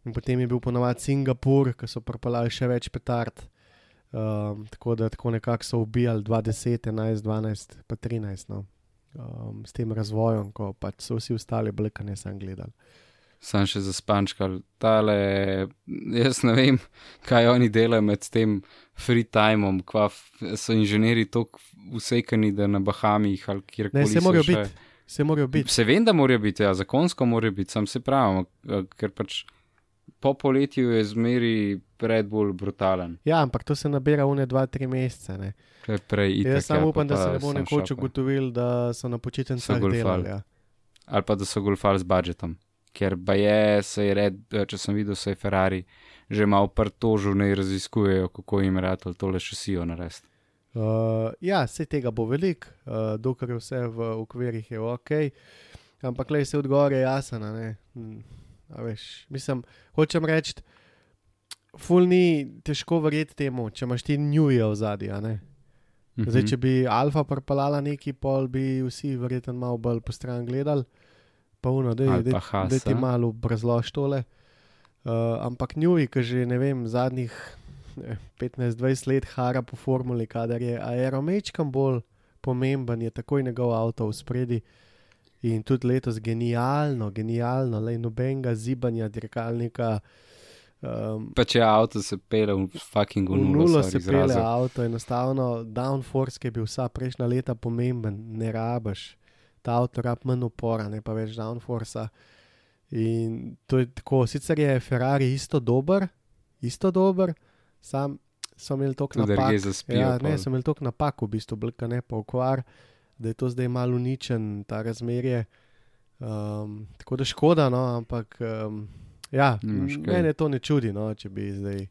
[SPEAKER 2] In potem je bil ponovadi Singapur, ki so propeljali še več petard. Um, tako da tako nekako so ubijali 20, 11, 12, pa 13. No. Um, s tem razvojem, ko pač so vsi ostali blekane sem gledali.
[SPEAKER 1] Sam še za spančkal. Tale, jaz ne vem, kaj oni delajo med tem free timeom, kva so inženirji tako usekani, da na Bahamih ali kjerkoli.
[SPEAKER 2] Ne, se morajo
[SPEAKER 1] še-
[SPEAKER 2] biti, se morajo biti.
[SPEAKER 1] Se vem, da morajo biti, ja, zakonsko morajo biti, sam se pravim, ker pač po poletju je zmeri Red Bull brutalen.
[SPEAKER 2] Ja, ampak to se nabira v ne 2-3 mesece. Ne.
[SPEAKER 1] Prej itak,
[SPEAKER 2] Jaz samo
[SPEAKER 1] ja,
[SPEAKER 2] upam,
[SPEAKER 1] pa
[SPEAKER 2] da se ne bo nekoč ugotovil, da so na počitnicah
[SPEAKER 1] golfali.
[SPEAKER 2] delali. Ja.
[SPEAKER 1] Ali pa da so golfali z budžetom, ker pa je, se je red, če sem videl, se je Ferrari že malo prtožil, ne raziskujejo, kako jim rado tole šasijo narediti.
[SPEAKER 2] Uh, ja, vse tega bo veliko, uh, dokler je vse v okvirih je ok, ampak le se odgovor je jasen. Hm, veš, mislim, hočem reči, ful ni težko verjeti temu, če imaš ti njuje v zadnji.
[SPEAKER 1] Mhm.
[SPEAKER 2] Zdaj, če bi Alfa propalala neki pol, bi vsi verjetno malo bolj po stran gledali, pa uno, da
[SPEAKER 1] Haas,
[SPEAKER 2] ti malo razloži tole. Uh, ampak njuji, ki že ne vem, zadnjih ne, 15-20 let hara po formuli, kadar je aeromečkam bolj pomemben, je takoj njegov avto v spredi. In tudi letos genialno, genialno, le nobenega zibanja dirkalnika. Um,
[SPEAKER 1] Pa če avto se pele v fucking
[SPEAKER 2] V
[SPEAKER 1] nulo,
[SPEAKER 2] se pele
[SPEAKER 1] izrazil.
[SPEAKER 2] avto, enostavno downforce, ki je bil vsa prejšnja leta pomemben, ne rabiš. Ta avto rab manj upora, ne pa več downforce. In to je tako, sicer je Ferrari isto dober, isto dober, sam so imeli toliko napak.
[SPEAKER 1] zaspijo.
[SPEAKER 2] Ja, ne, so imeli toliko napak, v bistvu, blka ne pa okvar, da je to zdaj malo uničen, ta razmerje. Um, tako da škoda, no, ampak um, ja, mene to ne čudi, no, če bi zdaj.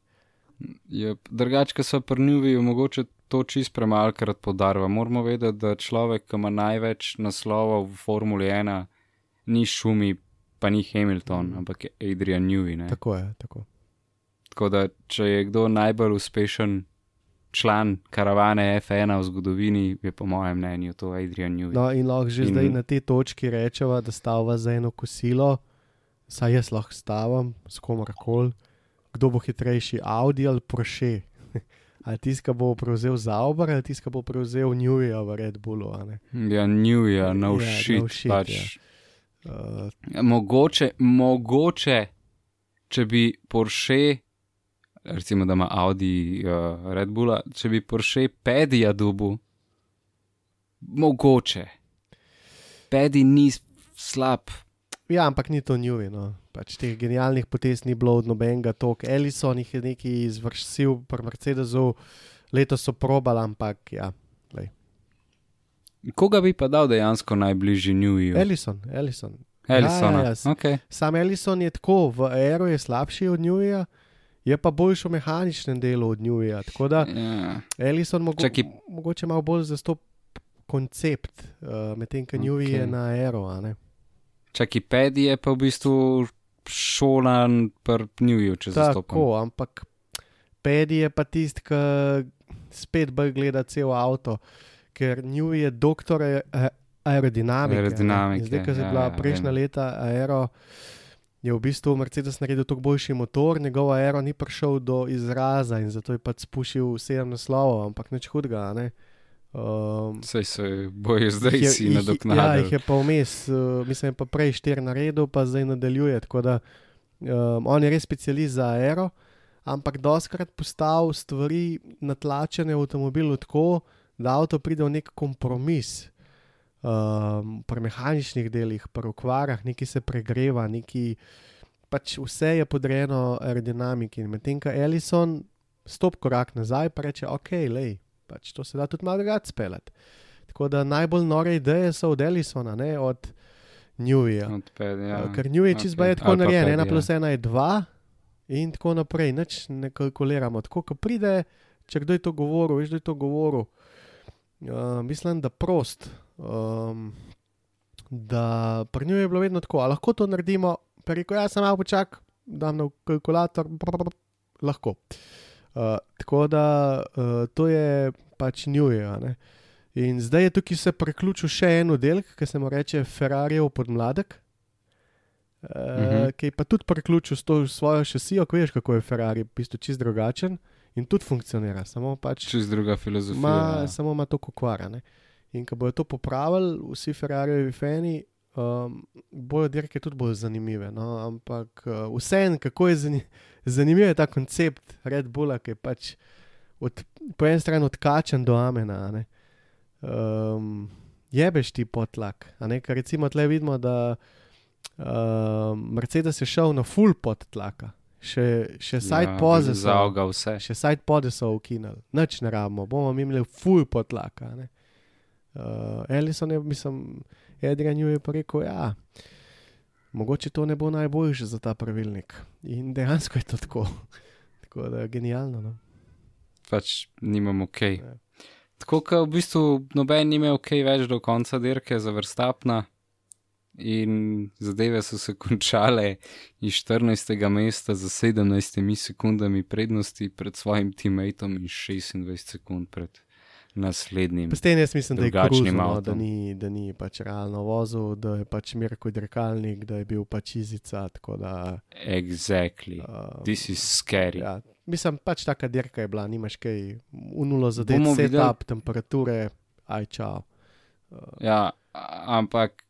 [SPEAKER 1] Je drugače, so prnjuvi, mogoče to čist premalkrat podarva. Moramo vedeti, da človek, ki ima največ naslovov v Formuli 1, ni Šumi, pa ni Hamilton, ampak je Adrian Newey. ne.
[SPEAKER 2] Tako je, tako.
[SPEAKER 1] Tako da, če je kdo najbolj uspešen član karavane F1 v zgodovini, je po mojem mnenju to Adrian Newey.
[SPEAKER 2] No, in lahko že
[SPEAKER 1] In-
[SPEAKER 2] zdaj na tej točki rečemo, da stava za eno kosilo, saj jaz lahko stavam s komarkoli, kdo bo hitrejši, Audi ali Porsche. [laughs] Ali tisti, ki bo prevzel Zauber, ali tisti, ki bo prevzel New York v Red Bullu. ne.
[SPEAKER 1] Ja, Newey, ja, no
[SPEAKER 2] Ja,
[SPEAKER 1] shit.
[SPEAKER 2] no shit,
[SPEAKER 1] pač.
[SPEAKER 2] Uh,
[SPEAKER 1] Mogoče, mogoče, če bi Porsche, recimo, da ima Audi uh, Red Bulla, če bi Porsche Pedija dubu, mogoče. Pedi ni slab.
[SPEAKER 2] ja, ampak ni to York. No. Pač teh genialnih potez ni bilo od nobenega tok. Ellison jih je nekaj izvršil, pri Mercedesu, letos so probali, ampak ja.
[SPEAKER 1] Koga bi pa dal dejansko najbližji Newiju?
[SPEAKER 2] Ellison, Ellison.
[SPEAKER 1] Ellisona.
[SPEAKER 2] Ja, ja, ja.
[SPEAKER 1] Okay.
[SPEAKER 2] Sam Ellison je tako, v aero je slabši od Newja, je pa boljši v mehaničnem delu od Newja. Tako da
[SPEAKER 1] Ja.
[SPEAKER 2] Ellison mogo,
[SPEAKER 1] Čakaj.
[SPEAKER 2] mogoče malo bolj zastop koncept, uh, medtem ko Newj je
[SPEAKER 1] Okej.
[SPEAKER 2] na aero. a ne.
[SPEAKER 1] Čakaj, Pedi je pa v bistvu šolan pri Newju, če zastopam.
[SPEAKER 2] Tako, ampak Pedi je pa tisti, ki spet bolj gleda cel avto, ker Newj je doktor a- aerodinamike.
[SPEAKER 1] Aerodinamike,
[SPEAKER 2] In Zdaj, ko je
[SPEAKER 1] ja,
[SPEAKER 2] bila
[SPEAKER 1] ja,
[SPEAKER 2] prejšnja
[SPEAKER 1] vem.
[SPEAKER 2] leta aero. Je v bistvu Mercedes naredil tako boljši motor, njegov aero ni prišel do izraza in zato je pač spušil sedem naslovov, ampak nič hudega. ne. Um,
[SPEAKER 1] Sej se bojo zdaj
[SPEAKER 2] je-
[SPEAKER 1] si
[SPEAKER 2] jih- Ja,
[SPEAKER 1] nadoknadili.
[SPEAKER 2] jih je pa vmes, uh, mislim, pa prej štiri na redu, pa zdaj nadaljuje. Tako da um, on je res specialist za aero, ampak doskrat postavil stvari natlačene v avtomobilu tako, da avto pride v nek kompromis. Um, pri mehaničnih delih, pri okvarah, nekaj se pregreva, nekaj, pač vse je podrejeno aerodinamiki. In Medtem ko Ellison stop korak nazaj, pa reče: Ok, lej, pač to se da tudi malo drugače speljati. Tako da najbolj nore ideje so od Ellisona, ne od Newja.
[SPEAKER 1] Ja.
[SPEAKER 2] Ker New je čist okay. tako
[SPEAKER 1] Ali pa
[SPEAKER 2] narejen, ena
[SPEAKER 1] ja.
[SPEAKER 2] plus ena je dva in tako naprej, nič ne kalkuliramo. Tako, ko pride, če kdo je to govoril, veš, da je to govoril. Uh, mislim, da prost. Um, da pri nju je bilo vedno tako, a lahko to naredimo, pa rekel, jaz sem malo počak, dam na kalkulator, brr, brr, lahko. Uh, tako da uh, to je pač njuje. In zdaj je tukaj se priključil še en oddelek, ki se mu reče Ferrarijev podmladek. Uh,
[SPEAKER 1] Mhm.
[SPEAKER 2] uh -huh. Ki je pa tudi priključil s to svojo šasijo, ko veš, kako je Ferrari, v bistvu čist drugačen in tudi funkcionira, samo pač
[SPEAKER 1] Čez druga filozofija.
[SPEAKER 2] Ma,
[SPEAKER 1] ja.
[SPEAKER 2] samo ima to kokvarane. In ko bodo to popravili, vsi Ferrarijevi fani, um, bojo dirke tudi bolj zanimive. No? Ampak uh, vseeno, kako je zani zanimiv je ta koncept Red Bulla, ki je pač od, po eni strani odkačen do amena. ne. Um, jebeš ti potlak. ne, Ker recimo tle vidimo, da um, Mercedes je šel na full podtlaka. Še, še side ja, poze so.
[SPEAKER 1] Zauga vse.
[SPEAKER 2] Še side pode so ukinili, nič ne rabimo, bomo imeli full potlaka. ne. Uh, Ellison je, mislim, Adrian Newey je pa rekel, ja, mogoče to ne bo najboljše za ta pravilnik. In dejansko je to tako. [laughs] tako da je genialno. No?
[SPEAKER 1] Pač nimamo ok.
[SPEAKER 2] Ja.
[SPEAKER 1] Tako kot v bistvu noben ni imel ok več do konca dirke za vrstapna. In zadeve so se [laughs] končale iz 14. mesta za 17 sekundami prednosti pred svojim teammatom in 26 sekund pred naslednjim.
[SPEAKER 2] Pa s tem jaz mislim, da je kruzo, no, da ni, da ni pač realno vozil, da je pač Mirko dirkalnik, da je bil pač izica. Da.
[SPEAKER 1] Exactly.
[SPEAKER 2] Um,
[SPEAKER 1] This is scary.
[SPEAKER 2] ja, mislim, pač taka dirka je bila, nimaš kaj, unulo za deset, setup, temperature, aj čau. Uh,
[SPEAKER 1] Ja, ampak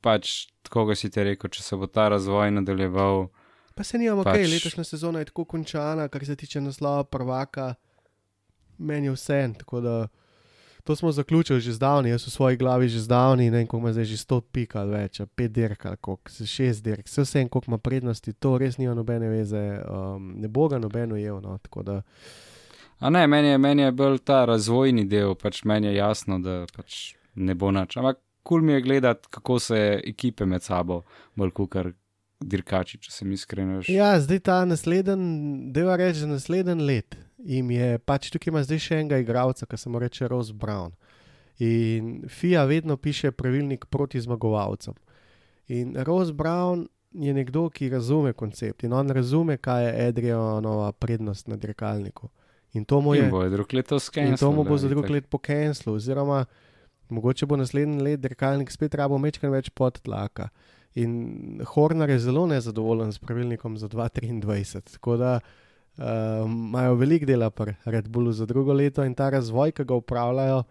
[SPEAKER 1] pač tako, si ti rekel, če se bo ta razvoj nadaljeval,
[SPEAKER 2] Pa se nimamo
[SPEAKER 1] Pač-
[SPEAKER 2] kaj, letošnja sezona je tako končana, kar se tiče naslova prvaka, meni je vse to smo zaključili že zdavni, jaz v svoji glavi že zdavni, ne vem, koliko ima zdaj že 100 pik ali več, a 5 dirk ali koliko, se 6 dirk, vse vse en, koliko ima prednosti, to res nima nobene veze, um, ne bo ga nobeno jev. No, da
[SPEAKER 1] A ne, meni je, meni je bolj ta razvojni del, pač meni je jasno, da pač ne bo nič. Ampak cool mi je gledati, kako se ekipe med sabo bolj kukar dirkači, če sem iskren.
[SPEAKER 2] Ja, zdaj ta naslednji, deva reči, naslednji let. Im je pač tukaj ima zdaj še enega igralca, ki se mu reče Rose Brown. In FIA vedno piše pravilnik proti zmagovalcem. In Rose Brown je nekdo, ki razume koncept in on razume, kaj je Adrianova prednost na dirkalniku. In to mu je.
[SPEAKER 1] In bo je drug leto
[SPEAKER 2] In
[SPEAKER 1] skenil.
[SPEAKER 2] to mu bo za drug let pokanslo, oziroma mogoče bo naslednji let dirkalnik spet rabo mečkaj več podtlaka. In Horner je zelo nezadovoljen s pravilnikom za 2023. Tako da um, imajo veliko dela pri Red Bullu za drugo leto in ta razvoj, ki ga upravljajo,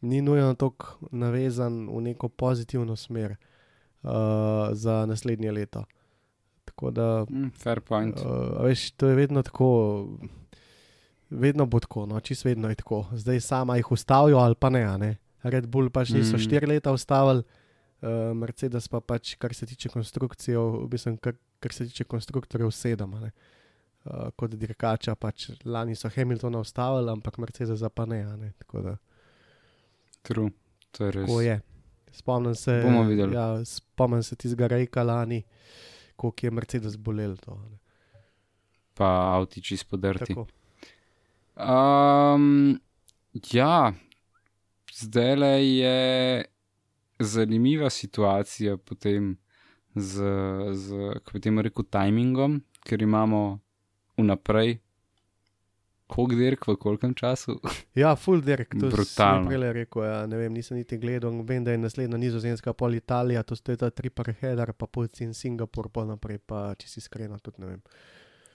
[SPEAKER 2] ni nujno tako navezan v neko pozitivno smer uh, za naslednje leto. Tako da
[SPEAKER 1] Mm, fair point.
[SPEAKER 2] Uh, veš, to je vedno tako, vedno bo tako, no, čist vedno je tako. Zdaj sama jih ustavijo ali pa ne. ne. Red Bull pač niso
[SPEAKER 1] Mm.
[SPEAKER 2] štiri leta ustavili, uh, Mercedes pa pač, kar se tiče konstrukcije, v bistvu, kar, kar se tiče konstruktorjev, sedem. Uh, kot dirkača, pač lani so Hamiltona ustavili, ampak Mercedes pa ne. ne. Tako da
[SPEAKER 1] True. To je res.
[SPEAKER 2] tako je. Spomnim se, ja, spomnim se tistega rejka lani, koliko je Mercedes bolel to. ne.
[SPEAKER 1] Pa avti čist podrti.
[SPEAKER 2] Tako.
[SPEAKER 1] Um, ja, zdaj je zanimiva situacija potem z, z kako bi temu rekel, timingom, ker imamo vnaprej, koliko dirk v kolkem času. [laughs]
[SPEAKER 2] Ja, full dirk, to
[SPEAKER 1] Brutalno.
[SPEAKER 2] sem prej rekel. Ja, ne vem, nisem niti gledal, vem, da je naslednja nizozemska, pol Italija, to je ta triple header, pa polci in Singapur, pa naprej, pa če si iskreno, tudi ne vem.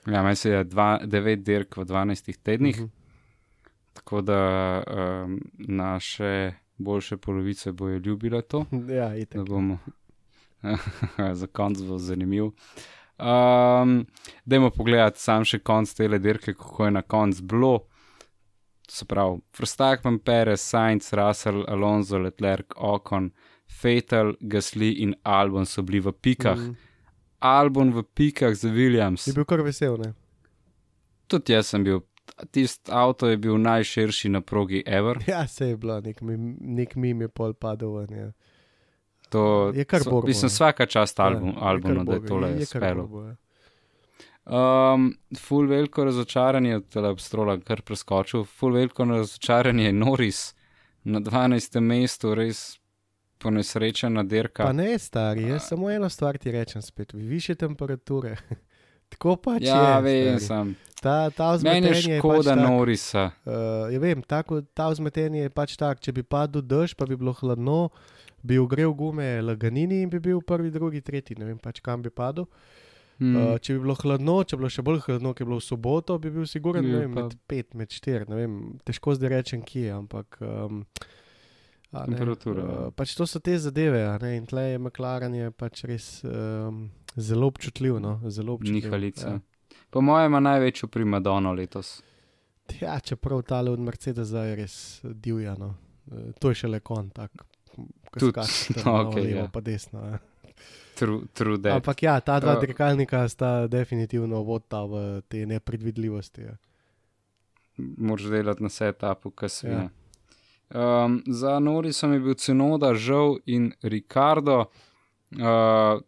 [SPEAKER 1] ja, meni se je dva, devet dirk v 12 tednih,
[SPEAKER 2] Mhm.
[SPEAKER 1] Tako da um, naše boljše polovice bojo ljubile to.
[SPEAKER 2] Ja,
[SPEAKER 1] da
[SPEAKER 2] itek.
[SPEAKER 1] bomo [laughs] za konc bo zanimiv. Um, dajmo pogledati sam še konc te dirke, kako je na koncu bilo. Se pravi, Verstappen, Perez, Sainz, Russell, Alonso, Leclerc, Ocon, Fatal, Gasly in Albon so bili v pikah. Mm.
[SPEAKER 2] Mhm.
[SPEAKER 1] Albon v pikah za Williams.
[SPEAKER 2] Si bil kar vesel, ne?
[SPEAKER 1] Tudi jaz sem bil. Tisti avto je bil najširši na progi Ever.
[SPEAKER 2] Ja, se je bilo, nek, mim- nek mim je pol padel. ven, Ja.
[SPEAKER 1] To,
[SPEAKER 2] Je kar borbo,
[SPEAKER 1] Mislim, vsaka čast album,
[SPEAKER 2] Ja, je
[SPEAKER 1] albumu, da je tole
[SPEAKER 2] je kar
[SPEAKER 1] spelo.
[SPEAKER 2] borbo, ja.
[SPEAKER 1] Um, ful veliko razočaranje, tele obstrola kar preskočil, ful veliko razočaranje je Noris na 12. mestu, res ponesrečena dirka.
[SPEAKER 2] Pa ne, stari, jaz samo eno stvar ti rečem spet, više temperature. Tako pač
[SPEAKER 1] ja,
[SPEAKER 2] je.
[SPEAKER 1] vem, sem.
[SPEAKER 2] Ta, ta
[SPEAKER 1] Meni je škoda
[SPEAKER 2] pač tak,
[SPEAKER 1] Norisa.
[SPEAKER 2] Uh, ja, vem, tako, ta vzmetenje je pač tak. Če bi padel dež, pa bi bilo hladno, bi ogrel gume laganini in bi bil prvi, drugi, tretji. Ne vem pač kam bi padel.
[SPEAKER 1] Hmm.
[SPEAKER 2] Uh, če bi bilo hladno, če bi bilo še bolj hladno, ki je bilo v soboto, bi bil siguren
[SPEAKER 1] bil
[SPEAKER 2] vem,
[SPEAKER 1] pa-
[SPEAKER 2] med pet, med štiri. ne vem, Težko zdaj rečem, kje, ampak. Um,
[SPEAKER 1] Temperatura.
[SPEAKER 2] Uh, pač to so te zadeve, ne, in tle je McLaren je pač res um, zelo občutljiv. No, zelo občutljiv
[SPEAKER 1] Nihalica. Po mojem ima največjo primadono letos.
[SPEAKER 2] Ja, čeprav tale od Mercedesa je res divja. No. Eh, To je šele kon, tako.
[SPEAKER 1] Tudi, [laughs] okej,
[SPEAKER 2] levo,
[SPEAKER 1] ja.
[SPEAKER 2] pa desno. Ja.
[SPEAKER 1] True, true that.
[SPEAKER 2] Ampak ja, ta dva
[SPEAKER 1] Uh,
[SPEAKER 2] dirkalnika sta definitivno vodta v te nepredvidljivosti. Ja.
[SPEAKER 1] moraš delati na setupu, kaj se
[SPEAKER 2] Ja.
[SPEAKER 1] ja. um, Za Norisom je bil Cenoda, Žal in Ricardo. Uh,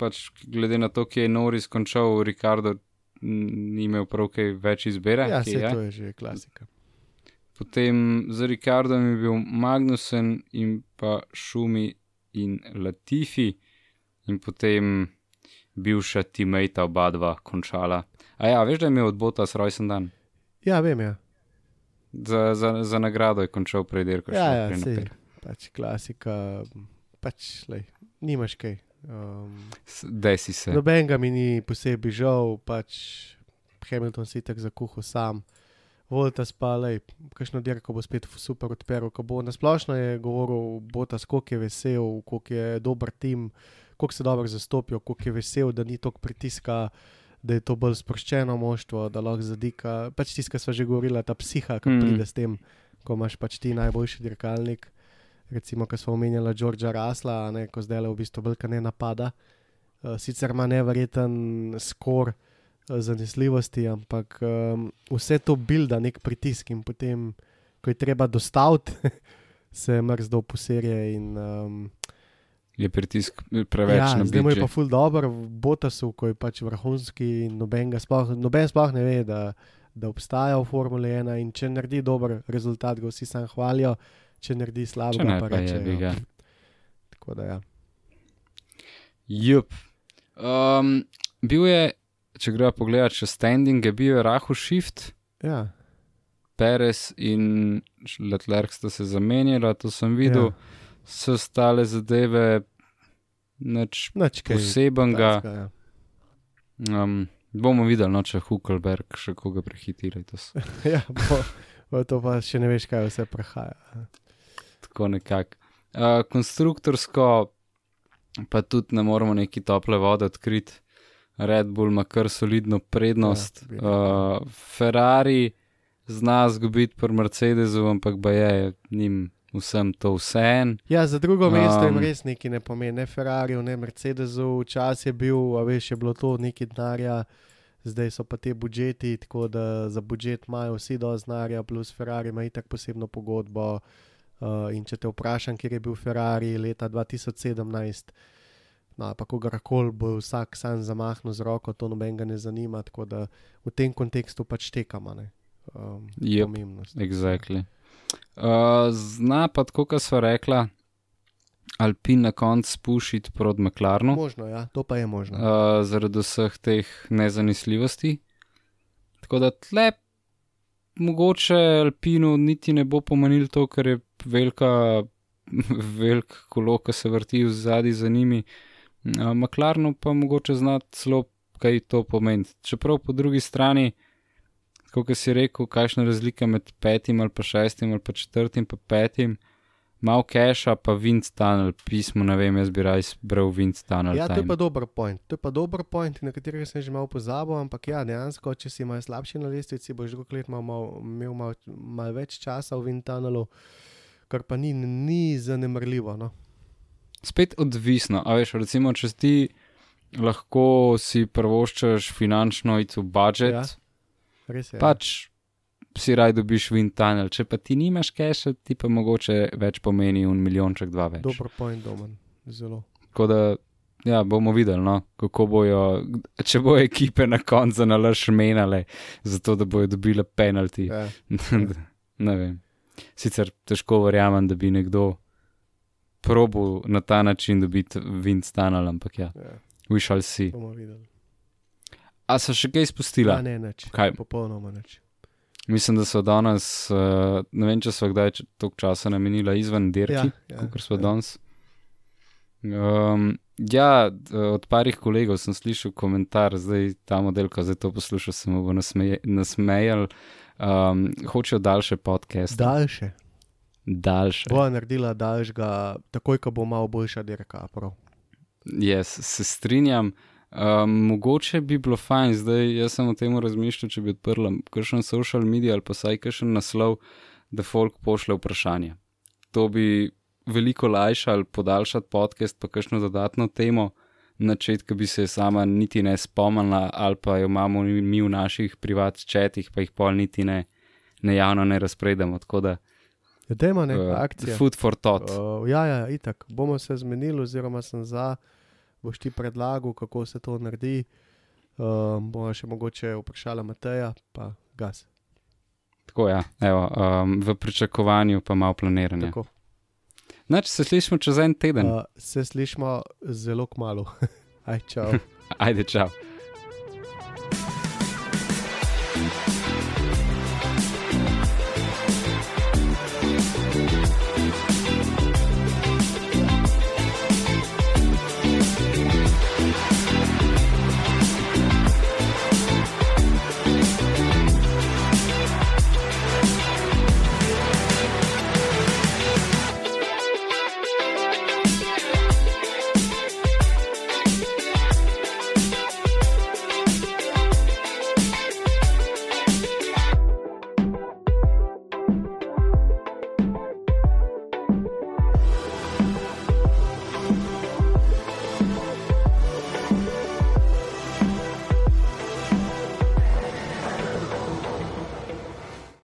[SPEAKER 1] pač glede na to, ki je Noris končal, Ricardo ni imel prav kaj več izbire.
[SPEAKER 2] Ja,
[SPEAKER 1] kje
[SPEAKER 2] se
[SPEAKER 1] je.
[SPEAKER 2] to je že klasika.
[SPEAKER 1] Potem za Ricardom je bil Magnussen in pa Šumi in Latifi, in potem bivša teammate oba dva končala. A ja, veš, da je imel od Bota s rojsten dan.
[SPEAKER 2] Ja, vem, ja.
[SPEAKER 1] Za, za, za nagrado je končal pred dirko.
[SPEAKER 2] Ja, ja, sej, pač klasika, pač, lej, nimaš kaj. Um,
[SPEAKER 1] S- Desi se.
[SPEAKER 2] Nobenega mi ni posebej žal, pač Hamilton si tako zakuhal sam. Voltas pa, lej, kakšno dirko bo spet super odprl, nasplošno je govoril, Botas, koliko je vesel, koliko je dober tim, koliko se dobro zastopijo, koliko je vesel, da ni toliko pritiska, da je to bolj sproščeno moštvo, da lahko zadika. Pač tiska sva že govorila, ta psiha, ki
[SPEAKER 1] mm.
[SPEAKER 2] pride s tem, ko imaš pač ti najboljši dirkalnik. Recimo, ko smo omenjali Đorđa Rasla, ne, ko zdaj le v bistvu Belka ne napada. Uh, sicer ima nevreten skor uh, zanesljivosti, ampak um, vse to bilda nek pritisk in potem, ko je treba dostaviti, [laughs] se je mrzdal po serije in um,
[SPEAKER 1] Je pritisk preveč
[SPEAKER 2] ja,
[SPEAKER 1] na
[SPEAKER 2] zdaj mu je pa ful dobro v Botasu, ko je pač vrhunski in noben, sploh, noben sploh ne ve, da, da obstaja v Formuli 1 in če naredi dober rezultat, ga vsi sam hvalijo, če naredi
[SPEAKER 1] ne,
[SPEAKER 2] pa
[SPEAKER 1] pa je,
[SPEAKER 2] rečejo.
[SPEAKER 1] bi ga.
[SPEAKER 2] Tako da ja.
[SPEAKER 1] Jup. Um, bil je, če gremo pogledat še standinge, bil je Rahu Shift,
[SPEAKER 2] Ja,
[SPEAKER 1] Perez in Leclerc sta se zamenjala, to sem videl,
[SPEAKER 2] Ja.
[SPEAKER 1] so stale zadeve, nič
[SPEAKER 2] nič
[SPEAKER 1] posebenega.
[SPEAKER 2] takega, Ja.
[SPEAKER 1] Um, bomo videli, no, če Hukelberg še koga prehitira. [laughs]
[SPEAKER 2] ja, bo, bo to pa še ne veš, kaj vse prehaja.
[SPEAKER 1] Tako nekako. Uh, konstruktorsko, pa tudi ne moremo neki tople vode odkriti. Red Bull ima kar solidno prednost.
[SPEAKER 2] Ja,
[SPEAKER 1] uh, Ferrari zna zgubiti pri Mercedesu, ampak ba je njim vsem to vse en.
[SPEAKER 2] Ja, za drugo mesto jim
[SPEAKER 1] Um,
[SPEAKER 2] res nekaj ne pomeni, ne Ferrari, ne Mercedesu, včasih je bil, a veš, je bilo to nekaj denarja, zdaj so pa te budžeti, tako da za budžet imajo vsi do znarja, plus Ferrari ima itak posebno pogodbo. Uh, in če te vprašam, kje je bil Ferrari leta 2017, no, pa kogarkoli bo vsak sam zamahnil z roko, to noben ga ne zanima, tako da v tem kontekstu pač tekamo. Um,
[SPEAKER 1] Jep.
[SPEAKER 2] pomembnost.
[SPEAKER 1] Exactly. Uh, zna pa tako, kot sva rekla, Alpin na koncu spušiti proti McLarenu.
[SPEAKER 2] Možno, ja, to pa je možno.
[SPEAKER 1] uh, zaradi vseh teh nezanesljivosti. Tako da tle, mogoče Alpinu niti ne bo pomenil to, ker je velika, velik kolo, ki se vrti v zadnji za njimi. Uh, McLarenu pa mogoče znati celo, kaj to pomeni. Čeprav po drugi strani, kot si rekel, kakšna razlika med petim ali pa šestim ali pa četrtim pa petim. Mal keša, pa Wind Tunnel, pismo, ne vem, jaz bi raje bral Wind Tunnel.
[SPEAKER 2] Ja, to je
[SPEAKER 1] time.
[SPEAKER 2] pa dober point. To je pa dober point, na katerega sem že malo pozabil, ampak ja, dejansko, če si malo slabši na lestvici, boš drugo let mal, mal, imel malo mal več časa v Vintanelu, kar pa ni, ni zanemrljivo. No?
[SPEAKER 1] spet odvisno. A veš, recimo, če ti lahko si prvoščaš finančno iti v budžet,
[SPEAKER 2] Ja,
[SPEAKER 1] ja.
[SPEAKER 2] Res je.
[SPEAKER 1] pač si raj dobiš wind tunnel. Če pa ti nimaš keša, ti pa mogoče več pomeni un milijonček, dva več.
[SPEAKER 2] Dober point, domen. Zelo.
[SPEAKER 1] Tako da, ja, bomo videli, no, kako bojo, če bo ekipe na koncu nalaš menale, zato da bojo dobile penalti.
[SPEAKER 2] Ja. [laughs]
[SPEAKER 1] ne vem. Sicer težko verjamem, da bi nekdo probil na ta način dobiti wind tunnel, ampak ja,
[SPEAKER 2] Ja,
[SPEAKER 1] we shall see. A so še kaj
[SPEAKER 2] Ja,
[SPEAKER 1] spustila?
[SPEAKER 2] ne, nič.
[SPEAKER 1] Kaj?
[SPEAKER 2] Popolnoma nič.
[SPEAKER 1] Mislim, da so danes, uh, ne vem, če so kdaj toliko časa namenila izven dirki,
[SPEAKER 2] Ja,
[SPEAKER 1] ja, kot smo
[SPEAKER 2] ja.
[SPEAKER 1] danes. Um, ja, od parih kolegov sem slišal komentar, zdaj ta model, ko zdaj to poslušal, se mu nasmejal. Um, hočejo daljše podcaste.
[SPEAKER 2] Daljše.
[SPEAKER 1] Daljše.
[SPEAKER 2] Bo naredila daljšega, takoj, ko bo malo boljša dirka. Prav.
[SPEAKER 1] Jaz se strinjam. Um, mogoče bi bilo fajn, zdaj jaz sem o tem razmišljal, če bi odprl kakšen social media ali pa saj kakšen naslov, da folk pošle vprašanje. To bi veliko lajšal, podaljšati podcast, pa kakšno dodatno temo, načet, ki bi se sama niti ne spomnila, ali pa jo imamo mi v naših privat četih, pa jih pol niti ne, ne javno ne razpredamo. Tako da,
[SPEAKER 2] Ja, dajmo neka
[SPEAKER 1] uh,
[SPEAKER 2] akcija.
[SPEAKER 1] food for thought.
[SPEAKER 2] Uh, ja, ja, itak. Bomo se zmenili, oziroma sem za. boš ti predlagal, kako se to naredi. Um, bomo še mogoče vprašali Mateja, pa gas.
[SPEAKER 1] Tako ja, Evo, um, v pričakovanju pa malo planiranja.
[SPEAKER 2] Tako.
[SPEAKER 1] Nač se slišimo čez en teden.
[SPEAKER 2] Uh, se slišmo zelo kmalo. [laughs] Aj, čau. [laughs]
[SPEAKER 1] Ajde, čau.